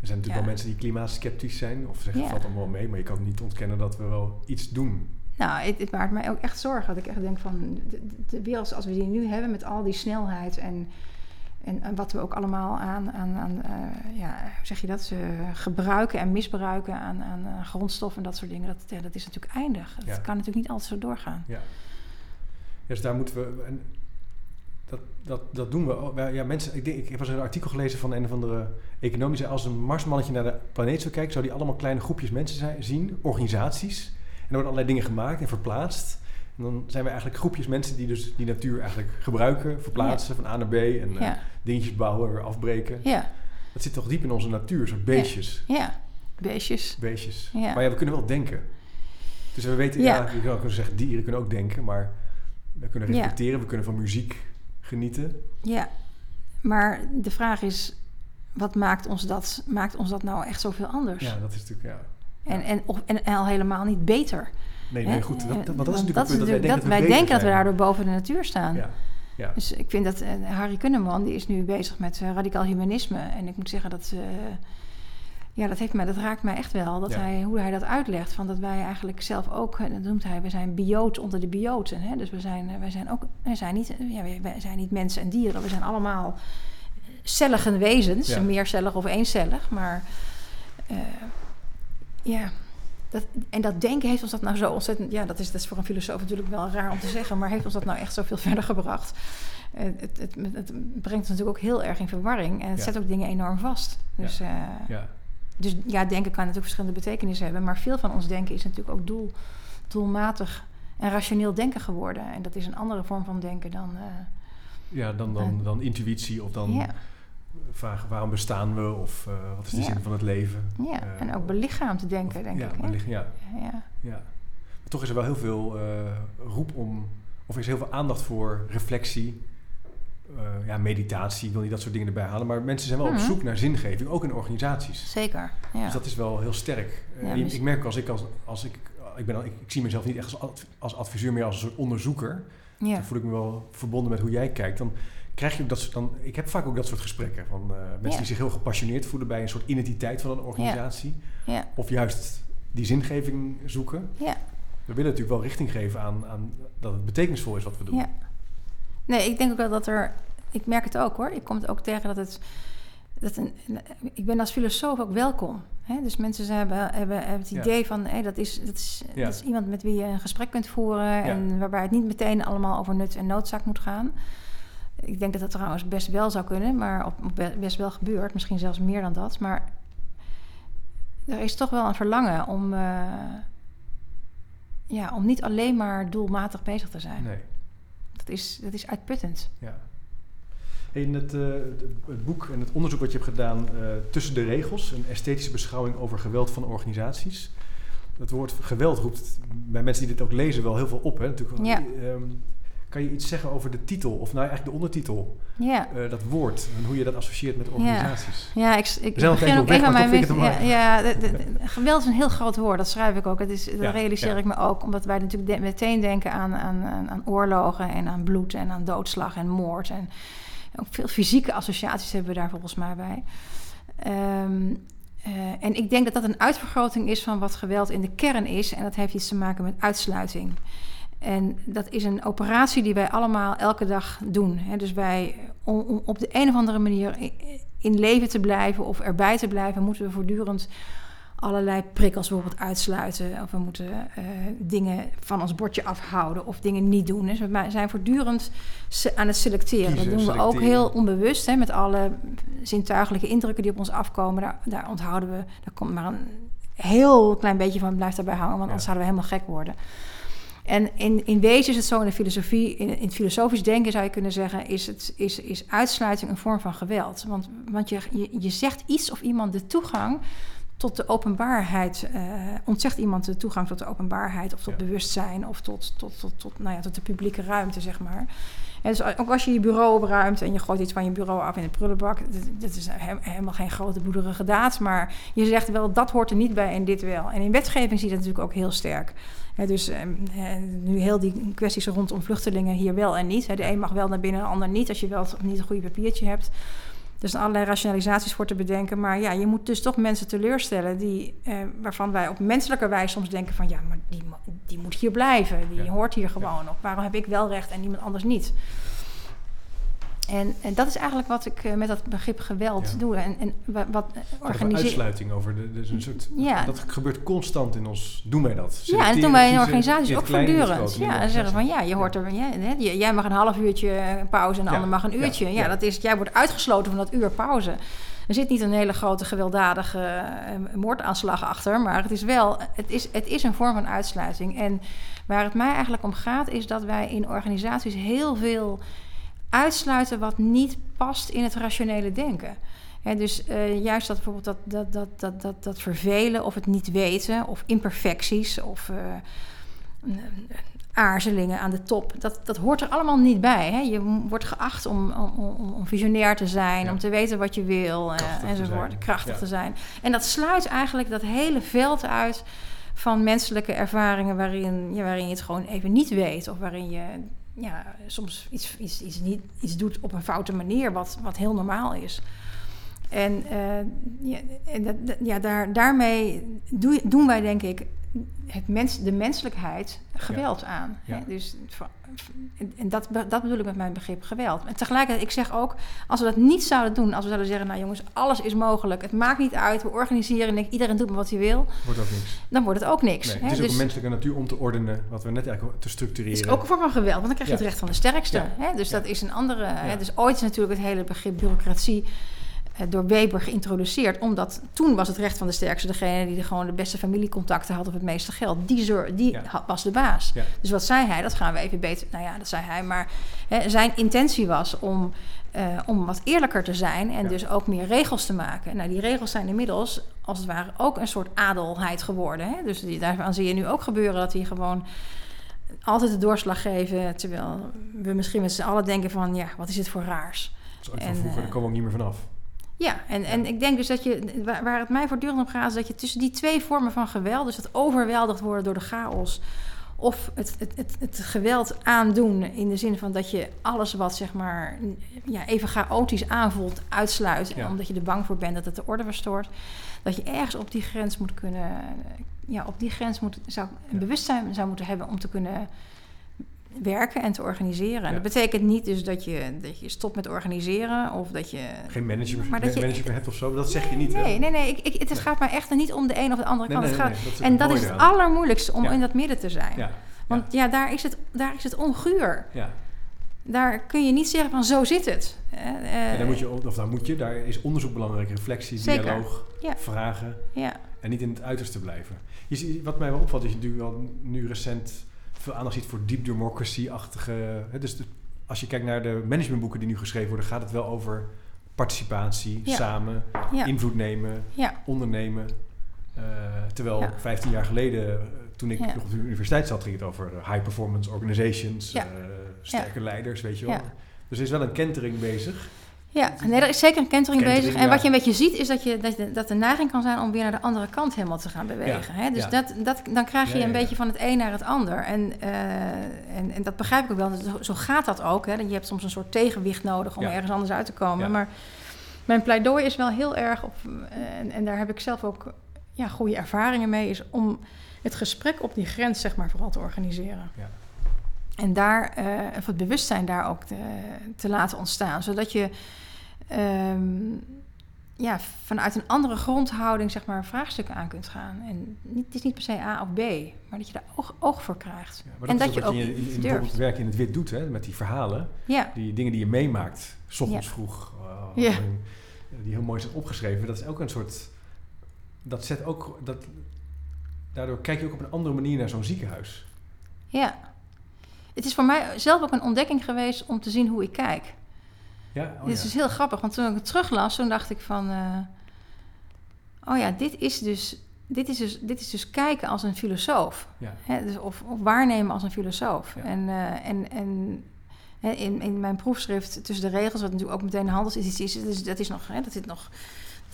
Er zijn natuurlijk wel mensen die klimaatsceptisch zijn. Of zeggen, het valt allemaal mee. Maar je kan niet ontkennen dat we wel iets doen. nou, het, het maakt mij ook echt zorgen. Dat ik echt denk van, de, de wereld zoals we die nu hebben, met al die snelheid en, en, en wat we ook allemaal aan, aan, aan eh, ja, hoe zeg je dat, eh, gebruiken en misbruiken aan, aan grondstoffen en dat soort dingen, dat, ja, dat is natuurlijk eindig. Dat Ja. kan natuurlijk niet altijd zo doorgaan. Ja. Dus daar moeten we... En dat, dat, dat doen we. Wij- Ja, mensen, ik, denk, ik heb eens een artikel gelezen van een of andere zei, als een marsmannetje naar de planeet zou kijken... zou die allemaal kleine groepjes mensen zijn, zien, organisaties. En er worden allerlei dingen gemaakt en verplaatst. En dan zijn we eigenlijk groepjes mensen die dus die natuur eigenlijk gebruiken, verplaatsen van A naar B. En Ja, dingetjes bouwen, weer afbreken. ja, Dat zit toch diep in onze natuur, soort beestjes. ja. Beestjes. beestjes. Ja. Maar ja, we kunnen wel denken. Dus we weten, ja, Ja. je kan ook zeggen, dieren kunnen ook denken, maar we kunnen Ja. reflecteren, we kunnen van muziek genieten. Ja, maar de vraag is, wat maakt ons dat, maakt ons dat nou echt zoveel anders? Ja, dat is natuurlijk, ja. En, en, of, en, en al helemaal niet beter. Nee, nee, goed. Dat, dat, want dat is natuurlijk een punt dat wij denken dat, wij we denken dat we daardoor boven de natuur staan. Ja, ja. Dus ik vind dat eh, Harry Kunneman, die is nu bezig met eh, radicaal humanisme. En ik moet zeggen dat, eh, ja, dat, heeft mij, dat raakt mij echt wel. Dat Ja. hij, hoe hij dat uitlegt. Van dat wij eigenlijk zelf ook, dat noemt hij, we zijn bioot onder de bioten. Hè? Dus we zijn, wij zijn ook, wij zijn, niet, ja, wij- zijn niet mensen en dieren. We zijn allemaal cellige wezens. Ja. Meercellig of eencellig. Maar ja... Dat, en dat denken heeft ons dat nou zo ontzettend... Ja, dat is, dat is voor een filosoof natuurlijk wel raar om te zeggen... maar heeft ons dat nou echt zoveel <laughs> verder gebracht? Eh, het, het, het, brengt ons natuurlijk ook heel erg in verwarring... en het Ja. zet ook dingen enorm vast. Dus ja. ja. dus ja, denken kan natuurlijk verschillende betekenissen hebben... maar veel van ons denken is natuurlijk ook doel, doelmatig en rationeel denken geworden. En dat is een andere vorm van denken dan... eh, ja dan, dan, dan intuïtie of dan vragen waarom bestaan we of eh, wat is de Ja. zin van het leven. ja. Eh, en ook belichaamd te denken, denk ja, ik. ja, Ja, ja. Maar toch is er wel heel veel eh, roep om, of er is heel veel aandacht voor reflectie, ja, meditatie, ik wil niet dat soort dingen erbij halen, maar mensen zijn wel op Mhm. zoek naar zingeving, ook in organisaties. zeker. Ja. Dus dat is wel heel sterk. Ik merk als ik als, als ik, ik, ben, ik, ik zie mezelf niet echt als, als adviseur, meer als een soort onderzoeker. ja. Dan voel ik me wel verbonden met hoe jij kijkt. Dan krijg je ook dat soort, dan, ik heb vaak ook dat soort gesprekken van eh, mensen Ja. die zich heel gepassioneerd voelen bij een soort identiteit van een organisatie. Ja. Of juist die zingeving zoeken. Ja. We willen natuurlijk wel richting geven aan, aan dat het betekenisvol is wat we doen. Ja. Nee, ik denk ook wel dat er... Ik merk het ook hoor. Ik kom het ook tegen dat het... Dat een, ik ben als filosoof ook welkom. Hè? Dus mensen hebben, hebben, hebben het Ja. idee van... Hé, dat, is, dat, is, Ja. dat is iemand met wie je een gesprek kunt voeren... en waarbij het niet meteen allemaal over nut en noodzaak moet gaan. Ik denk dat dat trouwens best wel zou kunnen... maar op, op best wel gebeurt. Misschien zelfs meer dan dat. Maar er is toch wel een verlangen om... eh, ja, om niet alleen maar doelmatig bezig te zijn. Nee, Dat is, dat is uitputtend. ja. In het, eh, het- het boek en het onderzoek wat je hebt gedaan eh, tussen de regels, een esthetische beschouwing over geweld van organisaties. Het woord geweld roept bij mensen die dit ook lezen wel heel veel op. Hè? Natuurlijk, Ja. Ehm, kan je iets zeggen over de titel, of nou eigenlijk de ondertitel, Ja, eh, dat woord en hoe je dat associeert met organisaties? ja ik, ik, ik begin ook weg, maar mijn het Ja, ja de- de- de- geweld is een heel groot woord, dat schrijf ik ook. Dat, is, dat Ja, realiseer ik me ook, omdat wij natuurlijk meteen denken aan, aan, aan, aan oorlogen en aan bloed en aan doodslag en moord. En ook veel fysieke associaties hebben we daar volgens mij bij. Ehm, eh, en ik denk dat dat een uitvergroting is van wat geweld in de kern is. En dat heeft iets te maken met uitsluiting. En dat is een operatie die wij allemaal elke dag doen. Hè. Dus wij, om, op de een of andere manier in leven te blijven of erbij te blijven, moeten we voortdurend allerlei prikkels bijvoorbeeld uitsluiten. Of we moeten eh, dingen van ons bordje afhouden of dingen niet doen. Dus we zijn voortdurend aan het selecteren. Kiezen, dat doen we ook heel onbewust hè, met alle zintuigelijke indrukken die op ons afkomen. Daar, daar onthouden we, daar komt maar een heel klein beetje van, blijft daarbij hangen, want Ja. anders zouden we helemaal gek worden. En in, in wezen is het zo in de filosofie, in, in het filosofisch denken zou je kunnen zeggen, is, het, is, is uitsluiting een vorm van geweld. Want, want je, je, je zegt iets of iemand de toegang tot de openbaarheid, uh, ontzegt iemand de toegang tot de openbaarheid of tot bewustzijn of tot, tot, tot, tot, nou ja, tot de publieke ruimte, zeg maar. Dus ook als je je bureau opruimt en je gooit iets van je bureau af in de prullenbak, dat, is helemaal geen grote boederige daad, maar je zegt wel dat hoort er niet bij en dit wel. En in wetgeving zie je dat natuurlijk ook heel sterk. dus uh, nu heel die kwesties rondom vluchtelingen hier wel en niet. de een mag wel naar binnen, de ander niet, als je wel niet een goede papiertje hebt. Er zijn allerlei rationalisaties voor te bedenken. Maar ja, je moet dus toch mensen teleurstellen die, eh, waarvan wij op menselijke wijze soms denken van ja, maar die, die moet hier blijven. Die hoort hier gewoon. Of waarom heb ik wel recht en iemand anders niet? En, en, dat is eigenlijk wat ik uh, met dat begrip geweld doe. En, en wat organiseer... uitsluiting over. De, dus een soort, ja. Dat gebeurt constant in ons. Doen wij dat? Ja, en dat doen wij in organisaties ook voortdurend. Ja, dan zeggen van ja, je hoort er. Jij, jij mag een half uurtje pauze en de ander mag een uurtje. Ja, dat is, jij wordt uitgesloten van dat uur pauze. Er zit niet een hele grote gewelddadige uh, moordaanslag achter, maar het is wel, het is, het is een vorm van uitsluiting. En waar het mij eigenlijk om gaat, is dat wij in organisaties heel veel uitsluiten wat niet past in het rationele denken. dus uh, juist dat bijvoorbeeld dat, dat, dat, dat, dat, dat vervelen of het niet weten of imperfecties of uh, aarzelingen aan de top, dat, dat hoort er allemaal niet bij. Je wordt geacht om, om, om visionair te zijn, om te weten wat je wil enzovoort, krachtig te zijn. En dat sluit eigenlijk dat hele veld uit van menselijke ervaringen waarin, ja, waarin je het gewoon even niet weet of waarin je ja, soms iets, iets, iets, niet, iets doet op een foute manier, wat, wat heel normaal is. En, uh, ja, en dat, ja, daar, daarmee doen wij denk ik het mens, de menselijkheid geweld aan. Hè? Dus, en dat, dat bedoel ik met mijn begrip geweld. En tegelijkertijd, ik zeg ook, als we dat niet zouden doen, als we zouden zeggen, nou jongens, alles is mogelijk, het maakt niet uit, we organiseren en iedereen doet maar wat hij wil. Wordt ook niks. Dan wordt het ook niks. Nee, het is ook dus, een menselijke natuur om te ordenen, wat we net eigenlijk te structureren. Het is ook een vorm van geweld, want dan krijg je het recht van de sterkste. Hè? Dus dat is een andere. Hè? Dus ooit is natuurlijk het hele begrip bureaucratie door Weber geïntroduceerd. Omdat toen was het recht van de sterkste degene die de, gewoon de beste familiecontacten had of het meeste geld. Die, die was de baas. Dus wat zei hij? Dat gaan we even beter. Nou ja, dat zei hij. Maar hè, zijn intentie was om, uh, om wat eerlijker te zijn en dus ook meer regels te maken. Nou, die regels zijn inmiddels als het ware ook een soort adelheid geworden. Hè? Dus die, daarvan zie je nu ook gebeuren dat hij gewoon altijd de doorslag geven. Terwijl we misschien met z'n allen denken van ja, wat is dit voor raars? en, van vroeger, daar komen we ook niet meer vanaf. Ja, en, en ik denk dus dat je, waar, het mij voortdurend om gaat, is dat je tussen die twee vormen van geweld, dus het overweldigd worden door de chaos, of het, het, het, het, geweld aandoen in de zin van dat je alles wat zeg maar ja, even chaotisch aanvoelt uitsluit, omdat je er bang voor bent dat het de orde verstoort, dat je ergens op die grens moet kunnen, ja, op die grens moet, zou, een bewustzijn zou moeten hebben om te kunnen werken en te organiseren. En dat betekent niet dus dat je, dat je stopt met organiseren of dat je... Geen management, maar dat je, management hebt of zo, dat zeg je niet, Nee, hè? nee, nee. Ik, ik, het gaat maar echt niet om de een of de andere kant. het gaat, en dat is het allermoeilijkste, om in dat midden te zijn. Want ja, daar, is het, daar is het onguur. Ja. Daar kun je niet zeggen van zo zit het. Uh, daar moet je, of daar moet je, daar is onderzoek belangrijk, reflectie, Zeker. dialoog, vragen. Ja. En niet in het uiterste blijven. Je ziet, wat mij wel opvalt, is je natuurlijk wel nu recent veel aandacht ziet voor deep democracy-achtige. Dus als je kijkt naar de managementboeken die nu geschreven worden, gaat het wel over participatie, samen, invloed nemen, ondernemen. Uh, terwijl 15 jaar geleden, eh, toen ik nog op de universiteit zat, ging het over eh, high performance organizations, uh, sterke leiders, weet je wel. Dus er is wel een kentering bezig. Ja, nee, er is zeker een kentering, bezig. En wat je een beetje ziet, is dat, je, dat, dat de neiging kan zijn om weer naar de andere kant helemaal te gaan bewegen. hè? Dus Dat, dat, dan krijg je een beetje van het een naar het ander. En, uh, en, en dat begrijp ik ook wel. Zo, zo gaat dat ook. Hè? Je hebt soms een soort tegenwicht nodig om ergens anders uit te komen. Maar mijn pleidooi is wel heel erg op, en, en daar heb ik zelf ook ja, goede ervaringen mee, is om het gesprek op die grens, zeg maar, vooral te organiseren. Ja. En daar, uh, of het bewustzijn daar ook te, te laten ontstaan. Zodat je um, ja, vanuit een andere grondhouding zeg maar, vraagstukken aan kunt gaan. En niet, het is niet per se A of B, maar dat je daar oog, oog voor krijgt. Ja, en dat, je ook je in, in werk in het wit doet, hè, met die verhalen. Ja. Die dingen die je meemaakt, s ochtends vroeg, uh, ja. die heel mooi zijn opgeschreven. Dat is ook een soort... Dat zet ook... Dat, daardoor kijk je ook op een andere manier naar zo'n ziekenhuis. Ja. Het is voor mij zelf ook een ontdekking geweest om te zien hoe ik kijk. Ja? Oh, Dit is dus heel grappig, want toen ik het teruglas, toen dacht ik van... Uh, oh ja, dit is dus, dit is dus, dit is dus kijken als een filosoof. Hè, dus of, of waarnemen als een filosoof. En, eh, en, en hè, in, in mijn proefschrift tussen de regels, wat natuurlijk ook meteen handels is, is, is dat is nog, hè, dat is nog,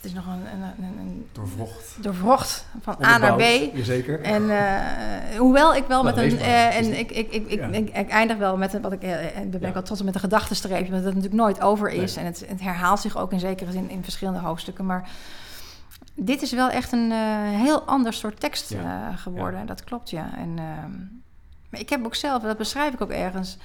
dat is nog een, een, een, een Doorvrocht. doorvrocht van A naar B. Jazeker. En eh, hoewel ik wel Nou, met een. eh, en ik, ik, ik, ik, Ja. ik, ik eindig wel met een, wat ik. eh, en daar ben Ja. ik wel trots op met een gedachtenstreepje, omdat dat natuurlijk nooit over is. Nee. En het, het herhaalt zich ook in zekere zin in verschillende hoofdstukken. Maar dit is wel echt een eh, heel ander soort tekst Ja. eh, geworden. Dat klopt, ja. En, ehm, maar ik heb ook zelf, dat beschrijf ik ook ergens.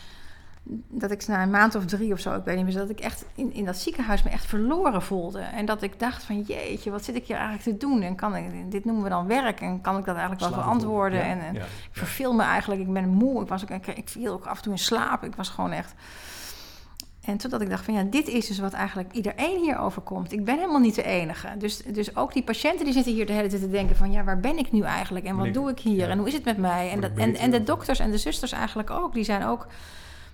Dat ik na een maand of drie of zo, ik weet niet meer, dat ik echt in, in dat ziekenhuis me echt verloren voelde. En dat ik dacht van jeetje, wat zit ik hier eigenlijk te doen? En kan ik, dit noemen we dan werk en kan ik dat eigenlijk wel verantwoorden? Ja, En, en ja, ik verveel me eigenlijk, ik ben moe, ik, was ook, ik, ik viel ook af en toe in slaap. Ik was gewoon echt... En totdat ik dacht van ja, dit is dus wat eigenlijk iedereen hier overkomt. Ik ben helemaal niet de enige. Dus, dus ook die patiënten die zitten hier de hele tijd te denken van ja, waar ben ik nu eigenlijk? En wat doe ik hier? En hoe is het met mij? En, dat, en, en de dokters en de zusters eigenlijk ook. Die zijn ook...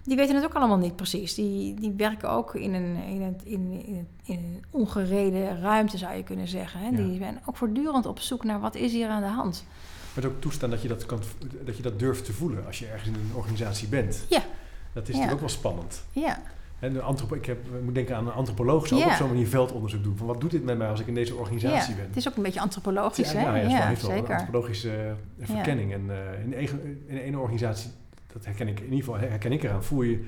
Die weten het ook allemaal niet precies. Die, die werken ook in een, in, een, in, in, in een ongereden ruimte, zou je kunnen zeggen. Hè? Ja. Die zijn ook voortdurend op zoek naar wat is hier aan de hand. Maar het ook toestaan dat je dat, kan, dat je dat durft te voelen als je ergens in een organisatie bent. Ja. Dat is Ja. natuurlijk ook wel spannend. Ja, En de ik, heb, ik moet denken aan een antropoloog zou Ja. op zo'n manier veldonderzoek doen. Van wat doet dit met mij als ik in deze organisatie ja. ben? het is ook een beetje antropologisch, ja, hè? ja, ja, wel een zeker. antropologische eh, verkenning. En eh, in, de ene organisatie, dat herken ik in ieder geval herken ik eraan, voel je,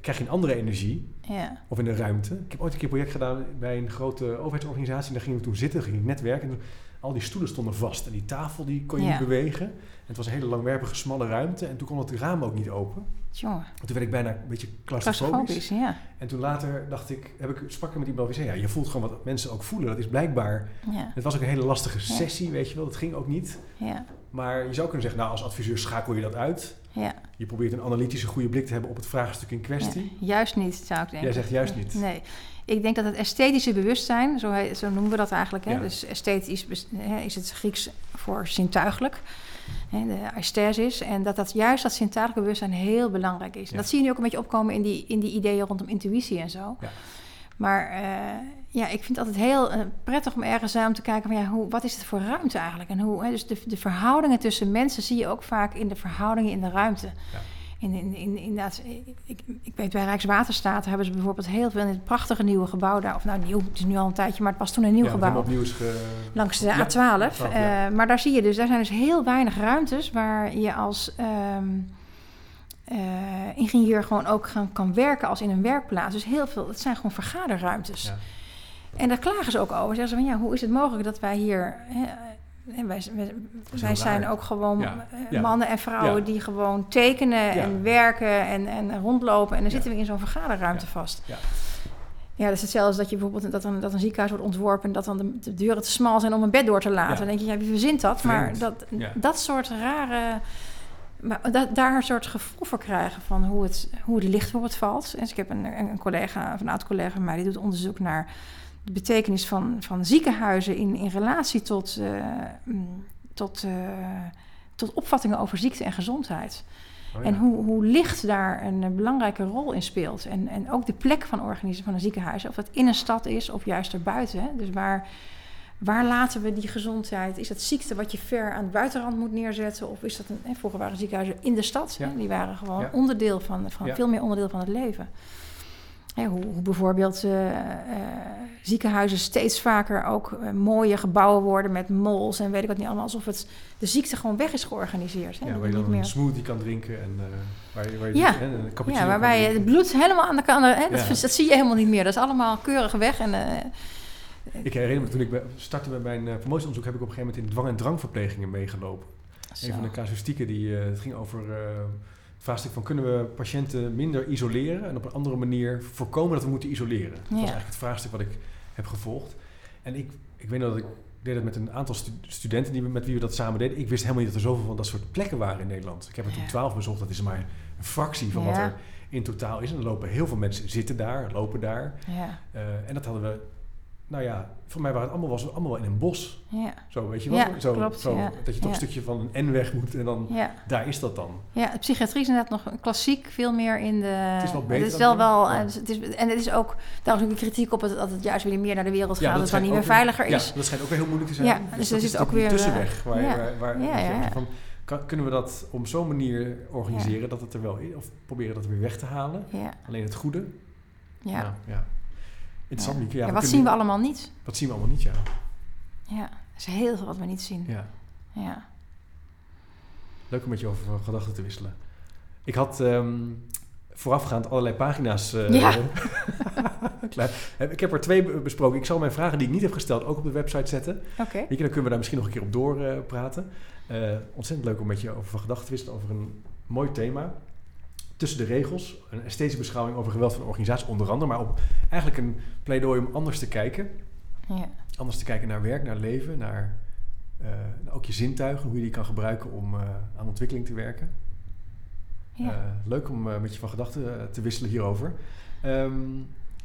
krijg je een andere energie. Ja, Of in de ruimte. Ik heb ooit een keer een project gedaan bij een grote overheidsorganisatie. En daar gingen we toen zitten, gingen we netwerken. En al die stoelen stonden vast. En die tafel die kon je Ja. niet bewegen. En het was een hele langwerpige, smalle ruimte. En toen kon het raam ook niet open. jongen. En toen werd ik bijna een beetje claustrofobisch. Ja. En toen later dacht ik, heb ik, sprak ik met iemand die zei... Ja, je voelt gewoon wat mensen ook voelen. Dat is blijkbaar... Ja, Het was ook een hele lastige sessie, weet je wel. Dat ging ook niet. ja, Maar je zou kunnen zeggen, nou als adviseur schakel je dat uit. Ja. Je probeert een analytische goede blik te hebben op het vraagstuk in kwestie. Ja, Juist niet, zou ik denken. Jij zegt juist niet. Nee. Ik denk dat het esthetische bewustzijn, zo, he- zo noemen we dat eigenlijk. Hè? Ja. Dus esthetisch hè, is het Grieks voor zintuigelijk. Hè, de aesthesis. En dat dat juist dat zintuigelijk bewustzijn heel belangrijk is. En Ja. Dat zie je nu ook een beetje opkomen in die, in die ideeën rondom intuïtie en zo. Ja. Maar eh, ja, ik vind het altijd heel eh, prettig om ergens aan te kijken van ja, hoe, wat is het voor ruimte eigenlijk? En hoe, hè, dus de, de verhoudingen tussen mensen zie je ook vaak in de verhoudingen in de ruimte. Ja. In, in, in, inderdaad, ik, ik weet bij Rijkswaterstaat hebben ze bijvoorbeeld heel veel in het prachtige nieuwe gebouw daar. Of nou nieuw, het is nu al een tijdje, maar het was toen een nieuw Ja, gebouw. opnieuw ge... Langs de Ja, A12. A12, ja. Eh, maar daar zie je dus, daar zijn dus heel weinig ruimtes waar je als ehm, eh, ingenieur gewoon ook gaan, kan werken als in een werkplaats. Dus heel veel, het zijn gewoon vergaderruimtes. En daar klagen ze ook over. Zeggen ze van ja, hoe is het mogelijk dat wij hier. Hè, wij, wij, zijn ook gewoon Ja, eh, mannen en vrouwen Ja. die gewoon tekenen Ja. en werken en, en rondlopen. En dan zitten we in zo'n vergaderruimte vast. Ja. Ja, dat is hetzelfde als dat je bijvoorbeeld dat een, dat een ziekenhuis wordt ontworpen en dat dan de, de deuren te smal zijn om een bed door te laten. Dan denk je, ja, wie verzint dat? Maar dat, dat soort rare. Maar dat, daar een soort gevoel voor krijgen van hoe het, hoe het licht voor het valt. En dus ik heb een, een collega, een oud collega van mij, die doet onderzoek naar de betekenis van, van ziekenhuizen in, in relatie tot, eh, mm, tot, eh, tot opvattingen over ziekte en gezondheid. Oh, ja. En hoe, hoe licht daar een, eh, belangrijke rol in speelt. En, en ook de plek van organisatie van een ziekenhuis. Of dat in een stad is of juist erbuiten. Hè? Dus waar, waar laten we die gezondheid? Is dat ziekte wat je ver aan de buitenrand moet neerzetten? Of is dat een... Hè, vroeger waren ziekenhuizen in de stad. Ja. Hè? Die waren gewoon Ja. onderdeel van, van veel meer onderdeel van het leven. Hè, hoe, hoe bijvoorbeeld eh, eh, ziekenhuizen steeds vaker ook eh, mooie gebouwen worden met mols en weet ik wat niet allemaal. Alsof het, de ziekte gewoon weg is georganiseerd. Hè? Ja, waar je dan een smoothie kan drinken en eh, waar je, waar je Ja. hè, een cappuccino Ja, waarbij je het bloed helemaal aan de kant... Hè, dat, Ja. dat zie je helemaal niet meer. Dat is allemaal keurig weg. En, Ik herinner me, toen ik startte met mijn uh, promotieonderzoek... heb ik op een gegeven moment in dwang- en drangverplegingen meegelopen. zo. Een van de casuïstieken die het ging over vraagstuk van... kunnen we patiënten minder isoleren en op een andere manier voorkomen dat we moeten isoleren? Dat was Ja. eigenlijk het vraagstuk wat ik heb gevolgd. En ik, ik weet nog dat ik deed dat met een aantal stu- studenten die, met wie we dat samen deden. Ik wist helemaal niet dat er zoveel van dat soort plekken waren in Nederland. Ik heb er toen twaalf bezocht, dat is maar een fractie van wat er in totaal is. En er lopen heel veel mensen zitten daar, lopen daar. ja. Eh, en dat hadden we nou ja, voor mij waren het allemaal, was het allemaal wel in een bos. Ja. Zo, weet je wel? Ja, zo, klopt, zo, ja. Dat je toch een stukje van een N-weg moet en dan, daar is dat dan. Ja, de psychiatrie is inderdaad nog klassiek veel meer in de... Het is wel beter is dan wel wel... Het is, en het is ook... Daarom is ook de kritiek op het, dat het juist weer meer naar de wereld gaat. dat het dan niet meer weer- veiliger is. Ja, dat schijnt ook weer heel moeilijk te zijn. Ja, dus er dat zit is ook weer, tussenweg. eh, Waar, waar, je. Van, kan, kunnen we dat op zo'n manier organiseren dat het er wel is? Of proberen dat weer weg te halen? Ja, Alleen het goede? ja. Nou, ja. Interessant, Ja. Mieke. Ja, Ja, wat zien we allemaal niet? Wat zien we allemaal niet, ja. Ja, er is heel veel wat we niet zien. ja. Ja. Leuk om met je over gedachten te wisselen. Ik had ehm, voorafgaand allerlei pagina's. eh, Ja. <laughs> <laughs> ik heb er twee be- besproken. Ik zal mijn vragen die ik niet heb gesteld ook op de website zetten. Oké. Weet je, dan kunnen we daar misschien nog een keer op doorpraten. praten. Eh, ontzettend leuk om met je over van gedachten te wisselen over een mooi thema. Tussen de regels, een esthetische beschouwing over geweld van organisatie onder andere, maar op eigenlijk een pleidooi om anders te kijken. Ja. Anders te kijken naar werk, naar leven, naar eh, ook je zintuigen, hoe je die kan gebruiken om eh, aan ontwikkeling te werken. Ja. Eh, leuk om met je van gedachten te wisselen hierover. Ehm,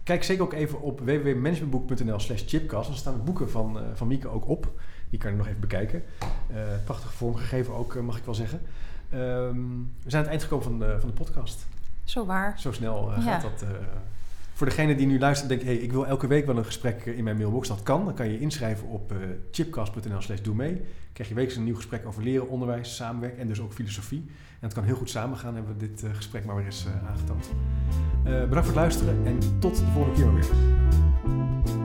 kijk zeker ook even op www.managementboek.nl slash chipcast. Er staan de boeken van, van Mieke ook op. Die kan je nog even bekijken. Prachtig vormgegeven ook, mag ik wel zeggen. Ehm, we zijn aan het eind gekomen van de, van de podcast. Zo waar. Zo snel eh, Ja. gaat dat. eh. voor degene die nu luistert en denkt... Hey, ik wil elke week wel een gesprek in mijn mailbox. Dat kan. Dan kan je inschrijven op eh, chipcast.nl slash doe mee. krijg je wekelijks een nieuw gesprek over leren, onderwijs, samenwerken en dus ook filosofie. En het kan heel goed samengaan. Hebben we dit gesprek maar weer eens aangetoond. Bedankt voor het luisteren en tot de volgende keer maar weer.